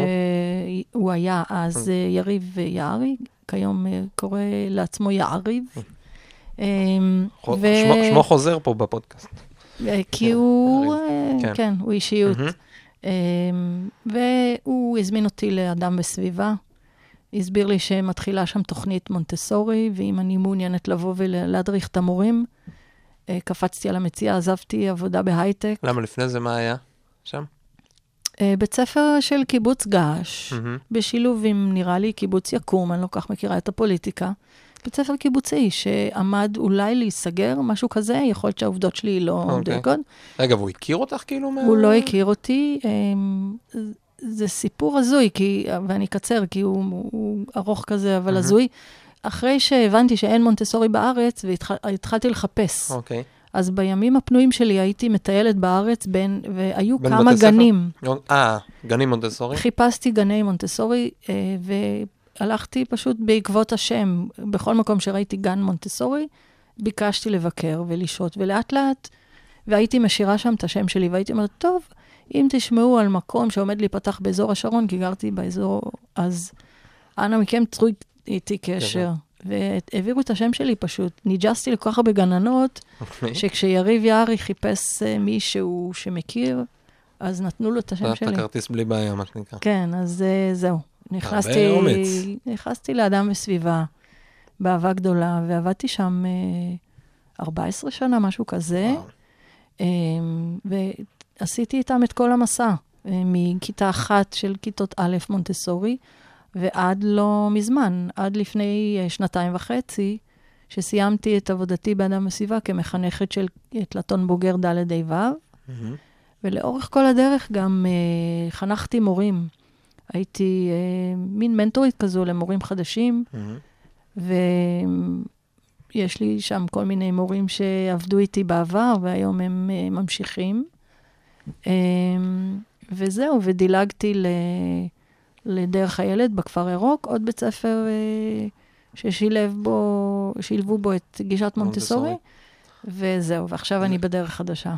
B: שהוא היה אז אה, יריב יערי, כיום אה, קורא לעצמו יעריב. אמ,
C: שמו- חוזר פה בפודקאסט.
B: אה, כי הוא,
C: יעריב.
B: אה,
C: כן.
B: כן, הוא אישיות. אמ, והוא הזמין אותי לאדם בסביבה, הסביר לי שמתחילה שם תוכנית מונטסורי, ואם אני מעוניינת לבוא ולהדריך את המורים, אה, קפצתי על המציאה, עזבתי עבודה בהייטק.
C: למה לפני זה מה היה שם?
B: אה, בית ספר של קיבוץ געש,
C: מהמם.
B: בשילוב עם, נראה לי, קיבוץ יקום, אני לא כל כך מכירה את הפוליטיקה. בית ספר קיבוצי שעמד אולי להיסגר, משהו כזה, יכול להיות שהעובדות שלי לא
C: אוקיי.
B: מדויקות.
C: רגע, והוא הכיר אותך כאילו? מה-
B: הוא לא הכיר אותי. אמ, זה סיפור הזוי, כי, ואני אקצר, כי הוא, הוא ארוך כזה, אבל
C: מהמם.
B: הזוי. אחרי שהבנתי שאין מונטסורי בארץ, והתחלתי לחפש.
C: אוקיי.
B: אז בימים הפנויים שלי הייתי מטיילת בארץ בין, והיו
C: בין
B: כמה? גנים.
C: אה, גנים מונטסורי?
B: חיפשתי גני מונטסורי, אה, והלכתי פשוט בעקבות השם. בכל מקום שראיתי גן מונטסורי, ביקשתי לבקר ולשהות, ולאט לאט, והייתי משאירה שם את השם שלי, והייתי אומרת, טוב, אם תשמעו על מקום שעומד להיפתח באזור השרון, כי גרתי באזור, אז אנא מכם צרו איתי קשר. והעבירו את השם שלי פשוט. ניג'סתי לכל כך הרבה גננות,
C: אוקיי.
B: שכשיריב יערי חיפש אה, מישהו שמכיר, אז נתנו לו את השם
C: את
B: שלי.
C: הכרטיס בלי בעיה, מה שנקרא.
B: כן, אז אה, זהו. נכנסתי. נכנסתי לאדם וסביבה באהבה גדולה, ועבדתי שם אה, 14 שנה, משהו כזה. אה, ועשיתי איתם את כל המסע, אה, מכיתה אחת של כיתות א' מונטסורי, ועד לא מזמן, עד לפני אה, שנתיים וחצי, שסיימתי את עבודתי באדם וסביבה כמחנכת של תלתון בוגר ד' ה' ו'. ולאורך כל הדרך גם אה, חנכתי מורים. הייתי אה, מין מנטורית כזו למורים חדשים,
C: מהמם.
B: ויש לי שם כל מיני מורים שעבדו איתי בעבר, והיום הם אה, ממשיכים. אה, וזהו, ודילגתי ל... לדרך הילד בכפר ירוק, עוד בית ספר אה, ששילב בו, שילבו בו את גישת מונטסורי, וזהו, ועכשיו אני בדרך חדשה.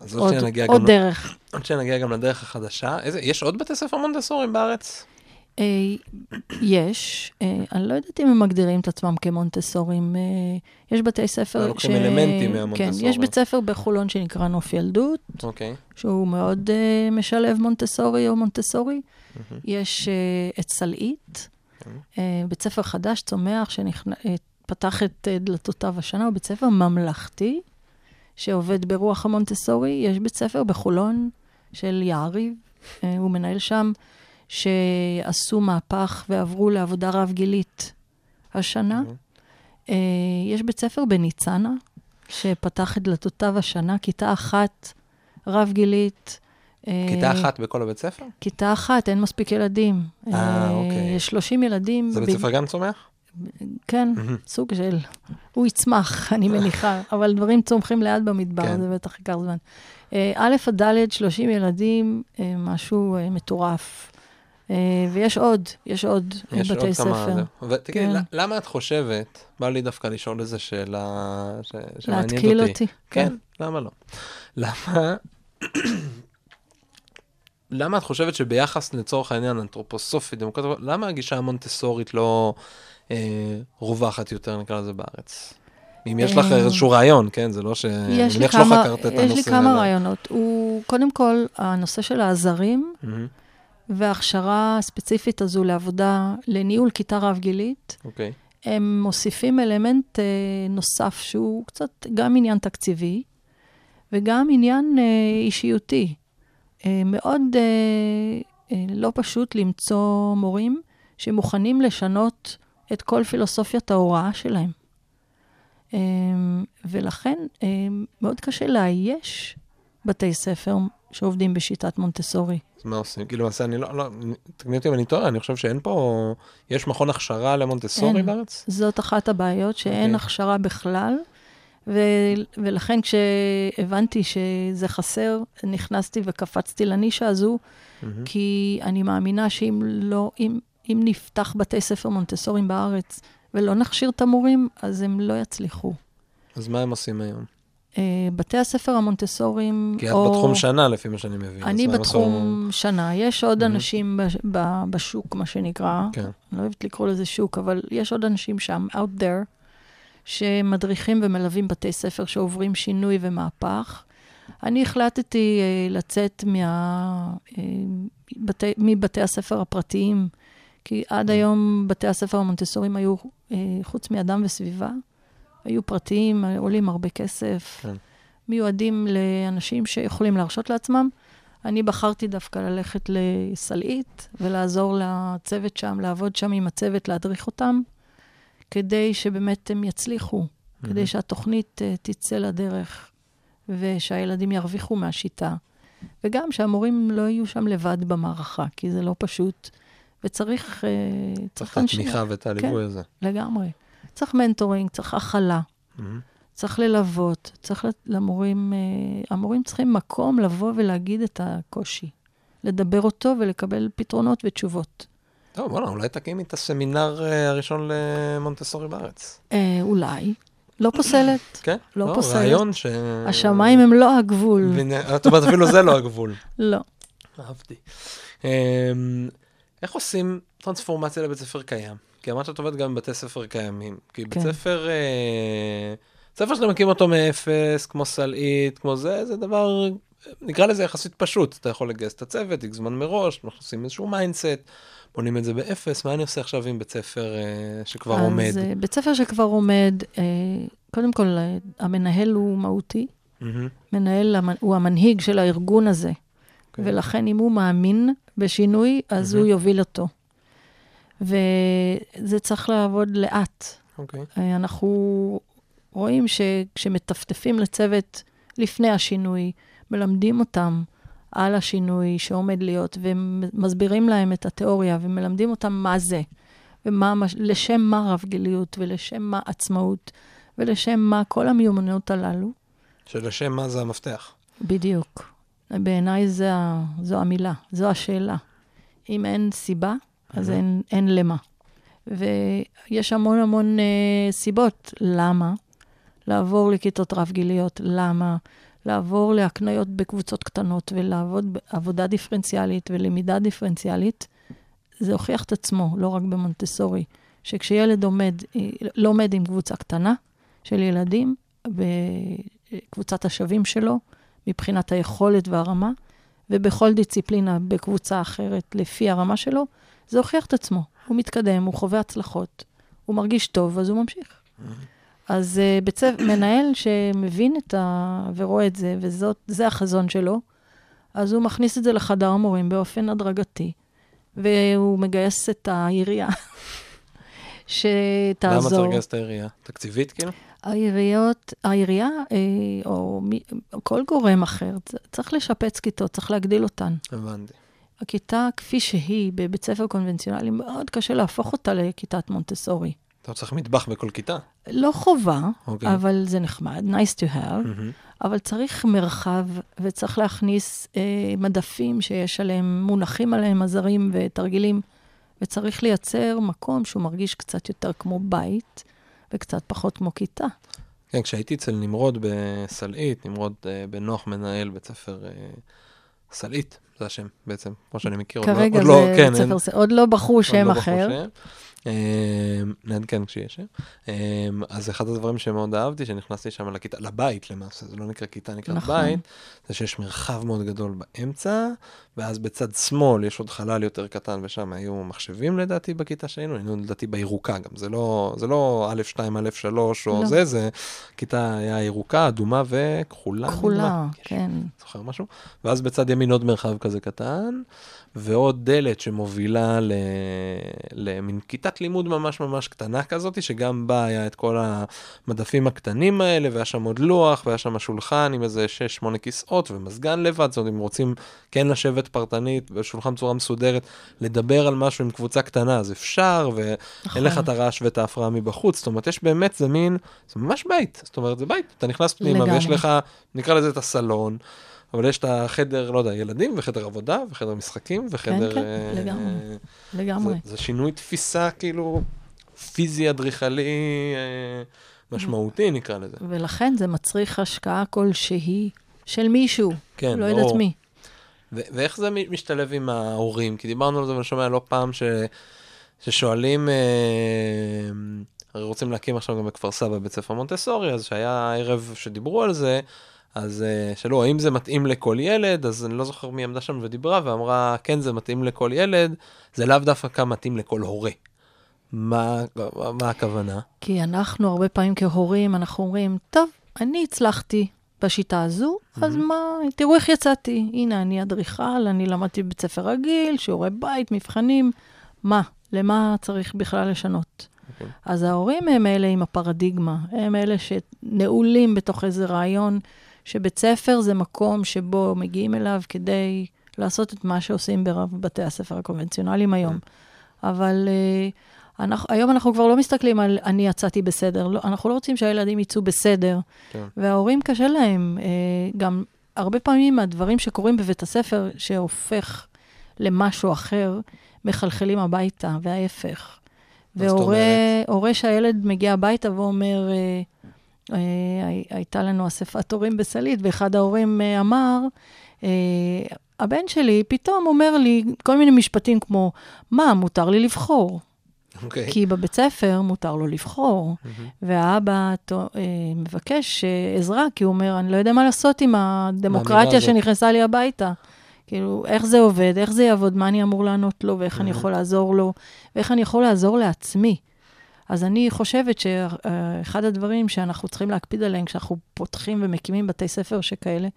C: אז עוד
B: עוד, עוד
C: גם-
B: דרך.
C: עוד שנגיע גם לדרך החדשה. איזה- יש עוד בתי ספר מונטסורים בארץ?
B: אה, יש, אה, אני לא יודעת אם הם מגדירים את עצמם כמונטסורים. יש בתי ספר
C: לוקחים אלמנטים מהמונטסורי.
B: כן, יש בית ספר בחולון שנקרא נוף ילדות,
C: אוקיי.
B: שהוא מאוד משלב מונטסורי או מונטסורי. יש אה, את סלעית,
C: כן.
B: אה, בית ספר חדש, צומח, שפתח את אה, דלתותיו השנה, הוא בית ספר ממלכתי, שעובד ברוח המונטסורי. יש בית ספר בחולון של יעריב, הוא מנהל שם, שעשו מהפך ועברו לעבודה רב-גילית השנה. אה, יש בית ספר בניצנה, שפתח את דלתותיו השנה, כיתה אחת, רב-גילית. אה,
C: כיתה אחת בכל הבית ספר?
B: כיתה אחת, אין מספיק ילדים.
C: אה, אוקיי.
B: יש 30 ילדים.
C: זה בית ספר גם צומח?
B: כן. סוג של... הוא יצמח, אני מניחה, אבל דברים צומחים לאט במדבר,
C: כן.
B: זה בטח ייקח זמן. אה, א' עד ד', 30 ילדים, אה, משהו אה, מטורף. אה, ויש עוד, יש עוד אה,
C: יש
B: בתי
C: עוד.
B: ספר.
C: ותגידי,
B: כן.
C: למה את חושבת, בא לי דווקא לשאול איזו שאלה ש- שמעניינת אותי.
B: להתקיל אותי.
C: כן, למה לא? למה... למה את חושבת שביחס לצורך העניין אנתרופוסופי, דמוקרטיה, למה הגישה המונטסורית לא אה, רווחת יותר, נקרא לזה, בארץ? אם יש לך
B: אה,
C: איזשהו רעיון, כן? זה לא ש...
B: יש לי כמה,
C: את
B: יש. לי כמה. רעיונות. הוא, קודם כל, הנושא של העזרים וההכשרה הספציפית הזו לעבודה, לניהול כיתה רב-גילית,
C: אוקיי.
B: הם מוסיפים אלמנט אה, נוסף שהוא קצת גם עניין תקציבי וגם עניין אה, אישיותי. אה, מאוד אה, אה, לא פשוט למצוא מורים שמוכנים לשנות את כל פילוסופיית ההוראה שלהם. ולכן מאוד קשה לאייש בתי ספר שעובדים בשיטת מונטסורי.
C: אז מה עושים? כאילו, למעשה, אני לא, לא, תקני אותי אם אני טועה, אני חושב שאין פה, יש מכון הכשרה למונטסורי
B: אין.
C: בארץ?
B: זאת אחת הבעיות, שאין
C: אוקיי.
B: הכשרה בכלל, ו- ולכן כשהבנתי שזה חסר, נכנסתי וקפצתי לנישה הזו,
C: מהמם.
B: כי אני מאמינה שאם לא, אם, אם נפתח בתי ספר מונטסוריים בארץ ולא נכשיר את המורים, אז הם לא יצליחו.
C: אז מה הם עושים היום?
B: Uh, בתי הספר המונטסוריים,
C: כי את בתחום שנה, לפי מה שאני מבין.
B: אני בתחום שנה. יש עוד
C: מהמם.
B: אנשים בש- ב- בשוק, מה שנקרא.
C: כן.
B: אני לא אוהבת לקרוא לזה שוק, אבל יש עוד אנשים שם, out there, שמדריכים ומלווים בתי ספר שעוברים שינוי ומהפך. אני החלטתי אה, לצאת מה, אה, בתי, מבתי הספר הפרטיים, כי עד היום בתי הספר המונטסוריים היו, אה, חוץ מאדם וסביבה, היו פרטיים, עולים הרבה כסף,
C: כן.
B: מיועדים לאנשים שיכולים להרשות לעצמם. אני בחרתי דווקא ללכת לסלעית ולעזור לצוות שם, לעבוד שם עם הצוות, להדריך אותם, כדי שבאמת הם יצליחו, כדי שהתוכנית uh, תצא לדרך ושהילדים ירוויחו מהשיטה. וגם שהמורים לא יהיו שם לבד במערכה, כי זה לא פשוט, וצריך... Uh,
C: צריך את התמיכה ואת הליווי הזה.
B: לגמרי. צריך מנטורינג, צריך הכלה.
C: מהמם.
B: צריך ללוות, צריך למורים, אה, המורים צריכים מקום לבוא ולהגיד את הקושי, לדבר אותו ולקבל פתרונות ותשובות.
C: טוב, בוא'נה, אולי תקימי את הסמינר אה, הראשון למונטסורי בארץ.
B: אה, אולי, לא פוסלת,
C: כן?
B: לא פוסלת.
C: רעיון ש...
B: השמיים הם לא הגבול,
C: את אומרת, אפילו זה לא הגבול.
B: לא.
C: אהבתי. אמ, איך עושים טרנספורמציה לבית ספר קיים? כי אמרת שאת עובדת גם בבתי ספר קיימים. כי
B: כן.
C: בית ספר, אה, ספר שאתה מקים אותו מאפס, כמו סלעית, כמו זה, זה דבר, נקרא לזה יחסית פשוט. אתה יכול לגייס את הצוות, איקס זמן מראש, אנחנו עושים איזשהו mindset, בונים את זה באפס, מה אני עושה עכשיו עם בית ספר אה, שכבר עומד?
B: אז אה, בית ספר שכבר עומד, אה, קודם כל, המנהל הוא מהותי.
C: מהמם.
B: מנהל הוא המנהיג של הארגון הזה,
C: אוקיי.
B: ולכן אם הוא מאמין בשינוי, אז הוא
C: מהמם.
B: יוביל אותו. וזה צריך לעבוד לאט.
C: אוקיי.
B: אה, אנחנו רואים שכשמטפטפים לצוות לפני השינוי, מלמדים אותם על השינוי שעומד להיות, ומסבירים להם את התיאוריה, ומלמדים אותם מה זה, ולשם מה רב גיליות, ולשם מה עצמאות, ולשם מה כל המיומנויות הללו.
C: שלשם מה זה המפתח.
B: בדיוק. בעיניי זו המילה, זו השאלה. אם אין סיבה, אז. אין, אין למה. ויש המון המון אה, סיבות למה לעבור לכיתות רב-גיליות, למה לעבור להקניות בקבוצות קטנות ולעבוד בעבודה דיפרנציאלית ולמידה דיפרנציאלית. זה הוכיח את עצמו, לא רק במונטסורי, שכשילד עומד, לומד עם קבוצה קטנה של ילדים, בקבוצת השווים שלו, מבחינת היכולת והרמה, ובכל דיציפלינה בקבוצה אחרת לפי הרמה שלו, זה הוכיח את עצמו. הוא מתקדם, הוא חווה הצלחות, הוא מרגיש טוב, אז הוא ממשיך. אז uh, בצו... מנהל שמבין את ה... ורואה את זה, וזה החזון שלו, אז הוא מכניס את זה לחדר המורים באופן הדרגתי, והוא מגייס את העירייה שתעזור.
C: למה צריך לגייס את העירייה? תקציבית כאילו?
B: העיריות, העירייה, אה, או מי, או כל גורם אחר, צריך לשפץ כיתות, צריך להגדיל אותן.
C: הבנתי.
B: הכיתה כפי שהיא בבית ספר קונבנציונלי, מאוד קשה להפוך אותה לכיתת מונטסורי.
C: אתה צריך מטבח בכל כיתה.
B: לא חובה,
C: אוקיי.
B: אבל זה נחמד, nice to have,
C: מהמם.
B: אבל צריך מרחב וצריך להכניס אה, מדפים שיש עליהם, מונחים עליהם עזרים ותרגילים, וצריך לייצר מקום שהוא מרגיש קצת יותר כמו בית וקצת פחות כמו כיתה.
C: כן, כשהייתי אצל נמרוד בסלעית, נמרוד אה, בן נוח מנהל בית ספר אה, סלעית, זה השם בעצם, כמו שאני מכיר. עוד לא-
B: כרגע
C: עוד
B: זה
C: לא- כן, אין-
B: ספר, ס- עוד לא בחרו
C: עוד
B: שם
C: לא בחרו
B: אחר.
C: שם. אמ, נעדכן כשיהיה שם. אמ, אז אחד הדברים שמאוד אהבתי, שנכנסתי שם לכיתה, לבית למעשה, זה לא נקרא כיתה, נקרא
B: נכון.
C: בית, זה שיש מרחב מאוד גדול באמצע, ואז בצד שמאל יש עוד חלל יותר קטן, ושם היו מחשבים לדעתי בכיתה שהיינו, היינו לדעתי בירוקה גם, זה לא, זה לא א' 2, א' 3 או
B: לא.
C: זה, זה כיתה היה ירוקה, אדומה וכחולה.
B: כחולה,
C: נדמה.
B: כן.
C: זוכר משהו? ואז בצד ימין עוד מרחב כזה קטן, ועוד דלת שמובילה ל... למין כיתת לימוד ממש ממש קטנה כזאת, שגם בה היה את כל המדפים הקטנים האלה, והיה שם עוד לוח, והיה שם שולחן עם איזה 6-8 כיסאות ומזגן לבד, זאת אומרת, אם רוצים כן לשבת פרטנית בשולחן בצורה מסודרת, לדבר על משהו עם קבוצה קטנה, אז אפשר, ואין
B: נכון.
C: לך את הרעש ואת ההפרעה מבחוץ. זאת אומרת, יש באמת, זה מין, זה ממש בית. זאת אומרת, זה בית. אתה נכנס פנימה, ויש
B: לגמרי.
C: לך, נקרא לזה את הסלון, אבל יש את החדר, לא יודע, ילדים, וחדר עבודה, וחדר משחקים, וחדר...
B: כן,
C: אה,
B: לגמרי.
C: אה,
B: לגמרי.
C: זה, שינוי תפיסה, כאילו, פיזי, אדריכלי, אה, משמעותי, נקרא לזה.
B: ולכן זה מצריך השקעה כלשהי של מישהו,
C: כן,
B: לא יודעת. מי.
C: ו- ואיך זה משתלב עם ההורים? כי דיברנו על זה, ואני שומע לא פעם ש... ששואלים, אה, הרי רוצים להקים עכשיו גם בכפר סבא בית ספר מונטסורי, אז שהיה ערב שדיברו על זה, אז אה, שאלו, האם זה מתאים לכל ילד? אז אני לא זוכר מי עמדה שם ודיברה, ואמרה, כן, זה מתאים לכל ילד, זה לאו דווקא מתאים לכל הורה. מה, מה הכוונה?
B: כי אנחנו הרבה פעמים כהורים, אנחנו אומרים, טוב, אני הצלחתי בשיטה הזו, אז מה, תראו איך יצאתי. הנה, אני אדריכל, אני למדתי בבית ספר רגיל, שיעורי בית, מבחנים. מה? למה צריך בכלל לשנות?
C: אוקיי.
B: אז ההורים הם אלה עם הפרדיגמה, הם אלה שנעולים בתוך איזה רעיון שבית ספר זה מקום שבו מגיעים אליו כדי לעשות את מה שעושים ברב בתי הספר הקונבנציונליים היום. אבל uh, אנחנו, היום אנחנו כבר לא מסתכלים על אני יצאתי בסדר, לא, אנחנו לא רוצים שהילדים יצאו בסדר,
C: כן.
B: וההורים קשה להם. Uh, גם הרבה פעמים הדברים שקורים בבית הספר, שהופך למשהו אחר, מחלחלים הביתה, וההפך. והורה שהילד מגיע הביתה ואומר, אה, אה, הייתה לנו אספת הורים בסלית, ואחד ההורים אה, אמר, אה, הבן שלי פתאום אומר לי כל מיני משפטים כמו, מה, מותר לי לבחור?
C: אוקיי.
B: כי בבית ספר מותר לו לבחור,
C: מהמם.
B: והאבא תו- אה, מבקש אה, עזרה, כי הוא אומר, אני לא יודע מה לעשות עם הדמוקרטיה. שנכנסה לי הביתה. כאילו, איך זה עובד, איך זה יעבוד, מה אני אמור לענות לו, ואיך אני
C: מהמם.
B: יכול לעזור לו, ואיך אני יכול לעזור לעצמי. אז אני חושבת שאחד הדברים שאנחנו צריכים להקפיד עליהם כשאנחנו פותחים ומקימים בתי ספר שכאלה,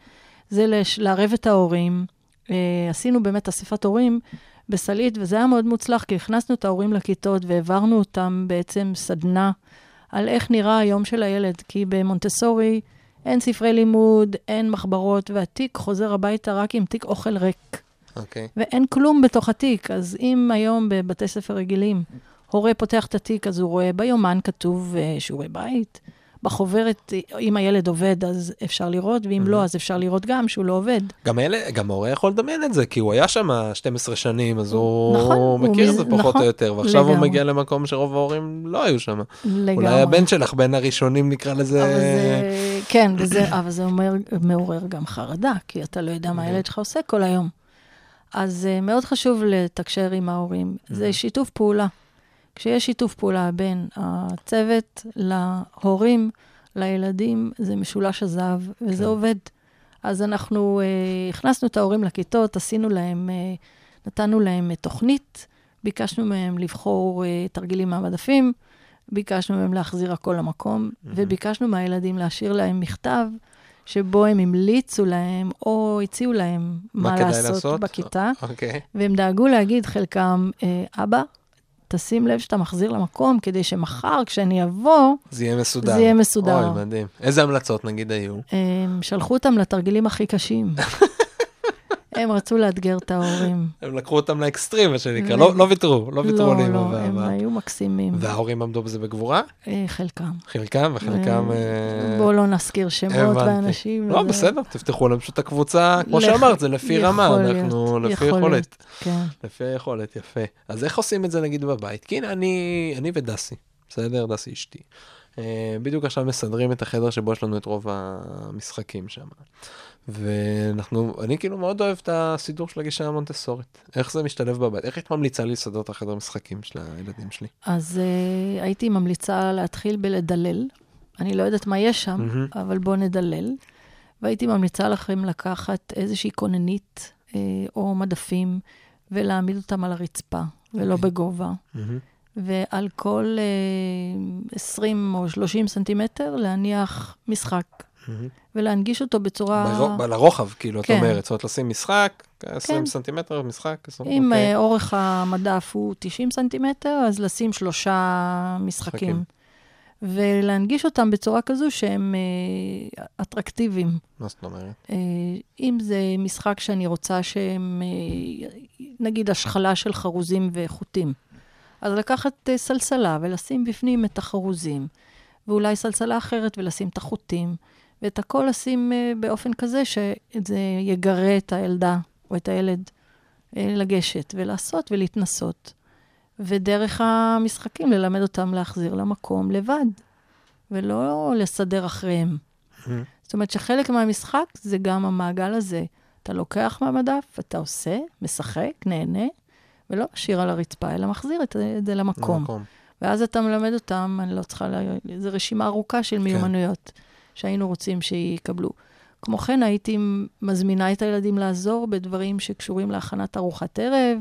B: זה לש- לערב את ההורים. אה, עשינו באמת אספת הורים בסלעית, וזה היה מאוד מוצלח, כי הכנסנו את ההורים לכיתות והעברנו אותם בעצם סדנה על איך נראה היום של הילד. כי במונטסורי אין ספרי לימוד, אין מחברות, והתיק חוזר הביתה רק עם תיק אוכל ריק.
C: אוקיי.
B: ואין כלום בתוך התיק. אז אם היום בבתי ספר רגילים הורה פותח את התיק, אז הוא רואה ביומן כתוב אה, שיעורי בית. בחוברת, אה, אם הילד עובד, אז אפשר לראות, ואם לא, אז אפשר לראות גם שהוא לא עובד.
C: גם אלה, גם ההורה יכול לדמיין את זה, כי הוא היה שם 12 שנים, אז הוא
B: נכון, הוא
C: מכיר את
B: מז-
C: זה פחות
B: נכון,
C: או יותר, ועכשיו הוא
B: לגמרי.
C: מגיע למקום שרוב ההורים לא היו שם.
B: לגמרי.
C: אולי הבן שלך בין הראשונים נקרא לזה...
B: אבל זה, כן, וזה, אבל זה אומר, מעורר גם חרדה, כי אתה לא יודע מה
C: אוקיי.
B: הילד שלך עושה כל היום. אז uh, מאוד חשוב לתקשר עם ההורים. זה שיתוף פעולה. כשיש שיתוף פעולה בין הצוות להורים, לילדים, זה משולש הזהב, וזה
C: כן.
B: עובד. אז אנחנו uh, הכנסנו את ההורים לכיתות, עשינו להם, uh, נתנו להם תוכנית, ביקשנו מהם לבחור uh, תרגילים מהמדפים, ביקשנו מהם להחזיר הכל למקום, וביקשנו מהילדים להשאיר להם מכתב שבו הם המליצו להם, או הציעו להם מה,
C: כדאי
B: לעשות,
C: לעשות?
B: בכיתה,
C: אוקיי.
B: והם דאגו להגיד, חלקם, אה, אבא, תשים לב שאתה מחזיר למקום, כדי שמחר, כשאני אבוא,
C: זה יהיה מסודר.
B: זה יהיה מסודר.
C: אוי, מדהים. איזה המלצות נגיד היו?
B: הם שלחו אותם לתרגילים הכי קשים. הם רצו לאתגר את ההורים.
C: הם לקחו אותם לאקסטרים, מה שנקרא. לא לא ויתרו, לא ויתרו
B: לא,
C: לאמא
B: לא,
C: ואבא.
B: הם היו מקסימים.
C: וההורים עמדו בזה בגבורה?
B: אה, חלקם.
C: חלקם וחלקם... אה,
B: בואו לא נזכיר שמות. ואנשים.
C: לא, בסדר, תפתחו להם פשוט את הקבוצה, כמו שאמרת, זה לפי רמה, אנחנו לפי
B: יכול
C: יכולת.
B: כן.
C: לפי היכולת, יפה. אז איך עושים את זה נגיד בבית? כי הנה, אני, אני ודסי, בסדר? דסי אשתי. אה, בדיוק עכשיו מסדרים את החדר שבו יש לנו את רוב המשחקים שם. ואנחנו, אני כאילו מאוד אוהב את הסידור של הגישה המונטסורית. איך זה משתלב בבית? איך היית ממליצה לי לסדר את החדר משחקים של הילדים שלי?
B: אז uh, הייתי ממליצה להתחיל בלדלל. אני לא יודעת מה יש שם,
C: מהמם.
B: אבל בואו נדלל. והייתי ממליצה לכם לקחת איזושהי כוננית uh, או מדפים ולהעמיד אותם על הרצפה, ולא
C: אוקיי.
B: בגובה.
C: מהמם.
B: ועל כל uh, 20 או 30 סנטימטר להניח משחק,
C: מהמם.
B: ולהנגיש אותו בצורה...
C: ברו- לרוחב, כאילו, את
B: כן.
C: אומרת. זאת אומרת, לשים משחק, 20
B: כן.
C: סנטימטר, משחק, 20,
B: אם
C: אוקיי.
B: אה, אורך המדף הוא 90 סנטימטר, אז לשים שלושה
C: משחקים.
B: משחקים. ולהנגיש אותם בצורה כזו שהם אה, אטרקטיביים.
C: מה זאת אומרת?
B: אה, אם זה משחק שאני רוצה שהם, אה, נגיד, השחלה של חרוזים וחוטים, אז לקחת אה, סלסלה ולשים בפנים את החרוזים, ואולי סלסלה אחרת ולשים את החוטים, ואת הכל לשים אה, באופן כזה שזה יגרה את הילדה או את הילד אה, לגשת ולעשות ולהתנסות. ודרך המשחקים ללמד אותם להחזיר למקום לבד, ולא לסדר אחריהם. זאת אומרת שחלק מהמשחק זה גם המעגל הזה. אתה לוקח מהמדף, אתה עושה, משחק, נהנה, ולא משאיר על הרצפה, אלא מחזיר את זה למקום.
C: למקום.
B: ואז אתה מלמד אותם, אני לא צריכה, לה... זו רשימה ארוכה של מיומנויות שהיינו רוצים שיקבלו. כמו כן, הייתי מזמינה את הילדים לעזור בדברים שקשורים להכנת ארוחת ערב.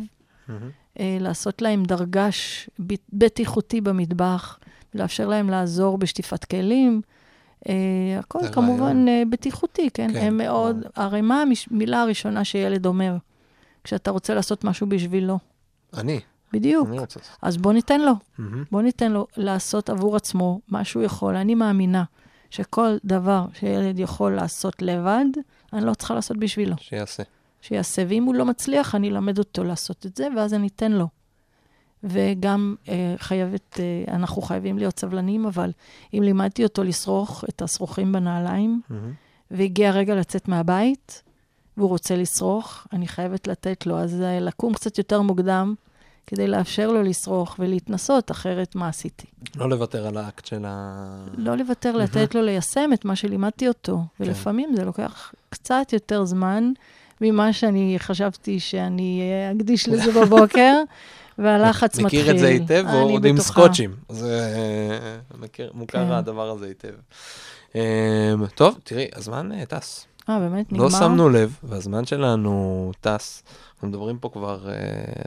B: אה, לעשות להם דרגש בטיחותי במטבח, לאפשר להם לעזור בשטיפת כלים. אה, הכל כמובן. אה, בטיחותי, כן?
C: כן,
B: הם מאוד. הרי מה המילה הראשונה שילד אומר כשאתה רוצה לעשות משהו בשבילו?
C: אני,
B: בדיוק.
C: אני רוצה.
B: אז בוא ניתן לו,
C: מהמם.
B: בוא ניתן לו לעשות עבור עצמו מה שהוא יכול. אני מאמינה שכל דבר שילד יכול לעשות לבד, אני לא צריכה לעשות בשבילו.
C: שיעשה.
B: שיעשה, ואם הוא לא מצליח, אני אלמד אותו לעשות את זה, ואז אני אתן לו. וגם אה, חייבת, אה, אנחנו חייבים להיות סבלניים, אבל אם לימדתי אותו לשרוך את השרוכים בנעליים,
C: מהמם.
B: והגיע הרגע לצאת מהבית, והוא רוצה לשרוך, אני חייבת לתת לו. אז אה, לקום קצת יותר מוקדם, כדי לאפשר לו לשרוך ולהתנסות, אחרת מה עשיתי?
C: לא לוותר על האקט של ה...
B: לא לוותר, לתת לו ליישם את מה שלימדתי אותו. ולפעמים זה לוקח קצת יותר זמן ממה שאני חשבתי שאני אקדיש לזה בבוקר, והלחץ מתחיל.
C: מכיר את זה היטב,
B: אני
C: ועוד עם. סקוצ'ים. זה מכיר- מוכר
B: כן.
C: הדבר הזה היטב. אה, טוב, תראי, הזמן אה, טס.
B: אה, באמת? נגמר?
C: לא שמנו לב, והזמן שלנו טס. אנחנו מדברים פה כבר, אה,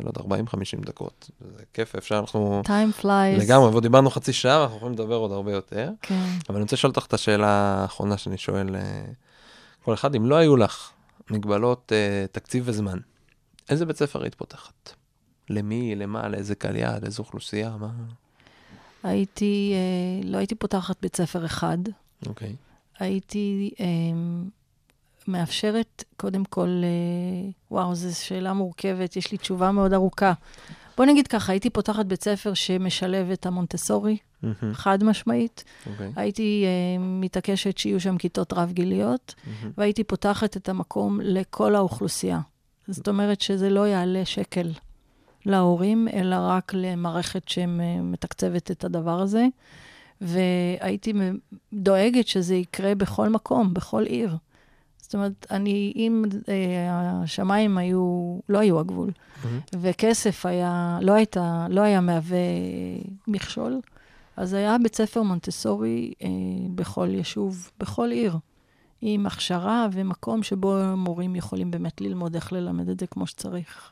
C: לא יודע, 40-50 דקות. זה כיף, אפשר, אנחנו
B: time flies.
C: לגמרי, ועוד דיברנו חצי שעה, ואנחנו יכולים לדבר עוד הרבה יותר.
B: כן.
C: אבל אני רוצה לשאול אותך את השאלה האחרונה שאני שואל אה, כל אחד, אם לא היו לך מגבלות אה, תקציב וזמן, איזה בית ספר היית פותחת? למי, למה, לאיזה קהל יעד, לאיזו אוכלוסייה, מה?
B: הייתי, אה, לא הייתי פותחת בית ספר אחד.
C: אוקיי.
B: הייתי אה, מאפשרת, קודם כל, אה, וואו, זו שאלה מורכבת, יש לי תשובה מאוד ארוכה. בוא נגיד ככה, הייתי פותחת בית ספר שמשלב את המונטסורי,
C: מהמם,
B: חד משמעית.
C: אוקיי.
B: הייתי אה, מתעקשת שיהיו שם כיתות רב-גיליות,
C: מהמם,
B: והייתי פותחת את המקום לכל האוכלוסייה. זאת אומרת שזה לא יעלה שקל להורים, אלא רק למערכת שמתקצבת את הדבר הזה. והייתי דואגת שזה יקרה בכל מקום, בכל עיר. זאת אומרת, אני, אם אה, השמיים היו, לא היו הגבול,
C: מהמם.
B: וכסף היה, לא, הייתה, לא היה מהווה מכשול, אז היה בית ספר מונטסורי אה, בכל יישוב, בכל עיר, עם הכשרה ומקום שבו מורים יכולים באמת ללמוד איך ללמד את זה כמו שצריך.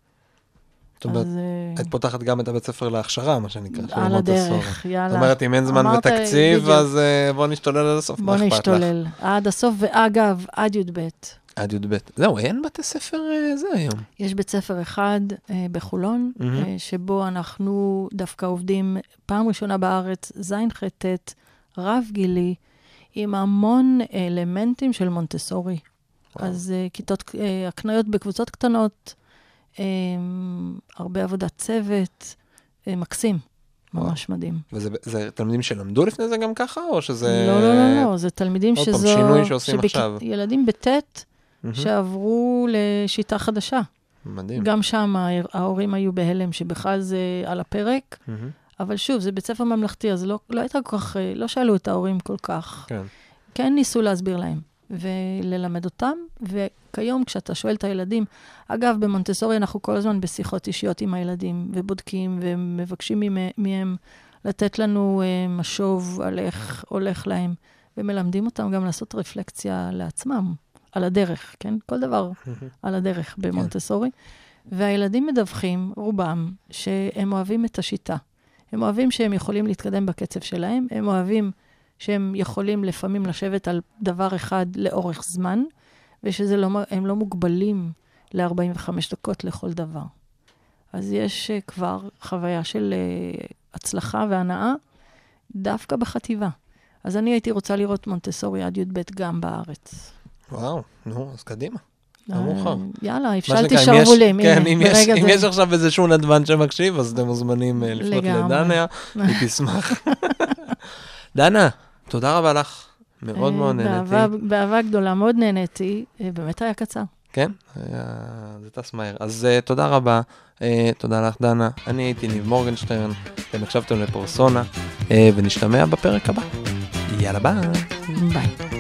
C: זאת אומרת,
B: אה,
C: את פותחת גם את הבית ספר להכשרה, מה שנקרא. של
B: על
C: מונטסורי.
B: הדרך, יאללה.
C: זאת אומרת, אם אין זמן ותקציב. אז אה, בוא נשתולל עד הסוף,
B: בוא
C: מה אכפת לך?
B: נשתולל. עד הסוף, ואגב, עד י"ב.
C: עד י"ב. זהו, אין בתי ספר אה, זה היום.
B: יש בית ספר אחד אה, בחולון. אה, שבו אנחנו דווקא עובדים פעם ראשונה בארץ, ז'-ח'-ט', רב-גילי, עם המון אלמנטים של מונטסורי.
C: וואו.
B: אז אה, כיתות, אה, הקניות בקבוצות קטנות, הרבה עבודת צוות, אה, מקסים. ממש מדהים.
C: וזה זה תלמידים שלמדו לפני זה גם ככה, או שזה...
B: לא, לא, לא, לא, זה תלמידים
C: עוד פעם,
B: שזו...
C: שינוי שעושים
B: שבכ-
C: עכשיו.
B: ילדים בט'
C: מהמם.
B: שעברו לשיטה חדשה.
C: מדהים.
B: גם שם ההורים היו בהלם שבכלל זה על הפרק,
C: מהמם.
B: אבל שוב, זה בית ספר ממלכתי, אז לא, לא הייתה כל כך, אה, לא שאלו את ההורים כל כך.
C: כן.
B: כן ניסו להסביר להם וללמד אותם, וכיום כשאתה שואל את הילדים, אגב, במונטסורי אנחנו כל הזמן בשיחות אישיות עם הילדים, ובודקים ומבקשים מהם לתת לנו אה, משוב על איך הולך להם, ומלמדים אותם גם לעשות רפלקציה לעצמם, על הדרך, כן? כל דבר על הדרך במונטסורי. והילדים מדווחים, רובם, שהם אוהבים את השיטה. הם אוהבים שהם יכולים להתקדם בקצב שלהם, הם אוהבים שהם יכולים לפעמים לשבת על דבר אחד לאורך זמן, ושהם לא מוגבלים ל-45 דקות לכל דבר. אז יש uh, כבר חוויה של uh, הצלחה והנאה דווקא בחטיבה. אז אני הייתי רוצה לראות מונטסורי עד י"ב גם בארץ.
C: וואו, נו, אז קדימה. לא מאוחר.
B: אה, יאללה, הפשלתי שרוולים,
C: כן, אם יש- אם. יש עכשיו איזשהו נדבן שמקשיב, אז אתם מוזמנים אה, לפנות. לדניה, היא תשמח. דנה, תודה רבה לך. מאוד
B: אה,
C: מאוד
B: באהבה-
C: נהניתי.
B: באהבה גדולה, מאוד נהניתי, אה, באמת היה קצר.
C: כן, היה- זה טס מהר. אז אה, תודה רבה, אה, תודה לך דנה. אני הייתי ניב מורגנשטרן, אתם הקשבתם לפרסונה, אה, ונשתמע בפרק הבא. יאללה ביי.
B: ביי.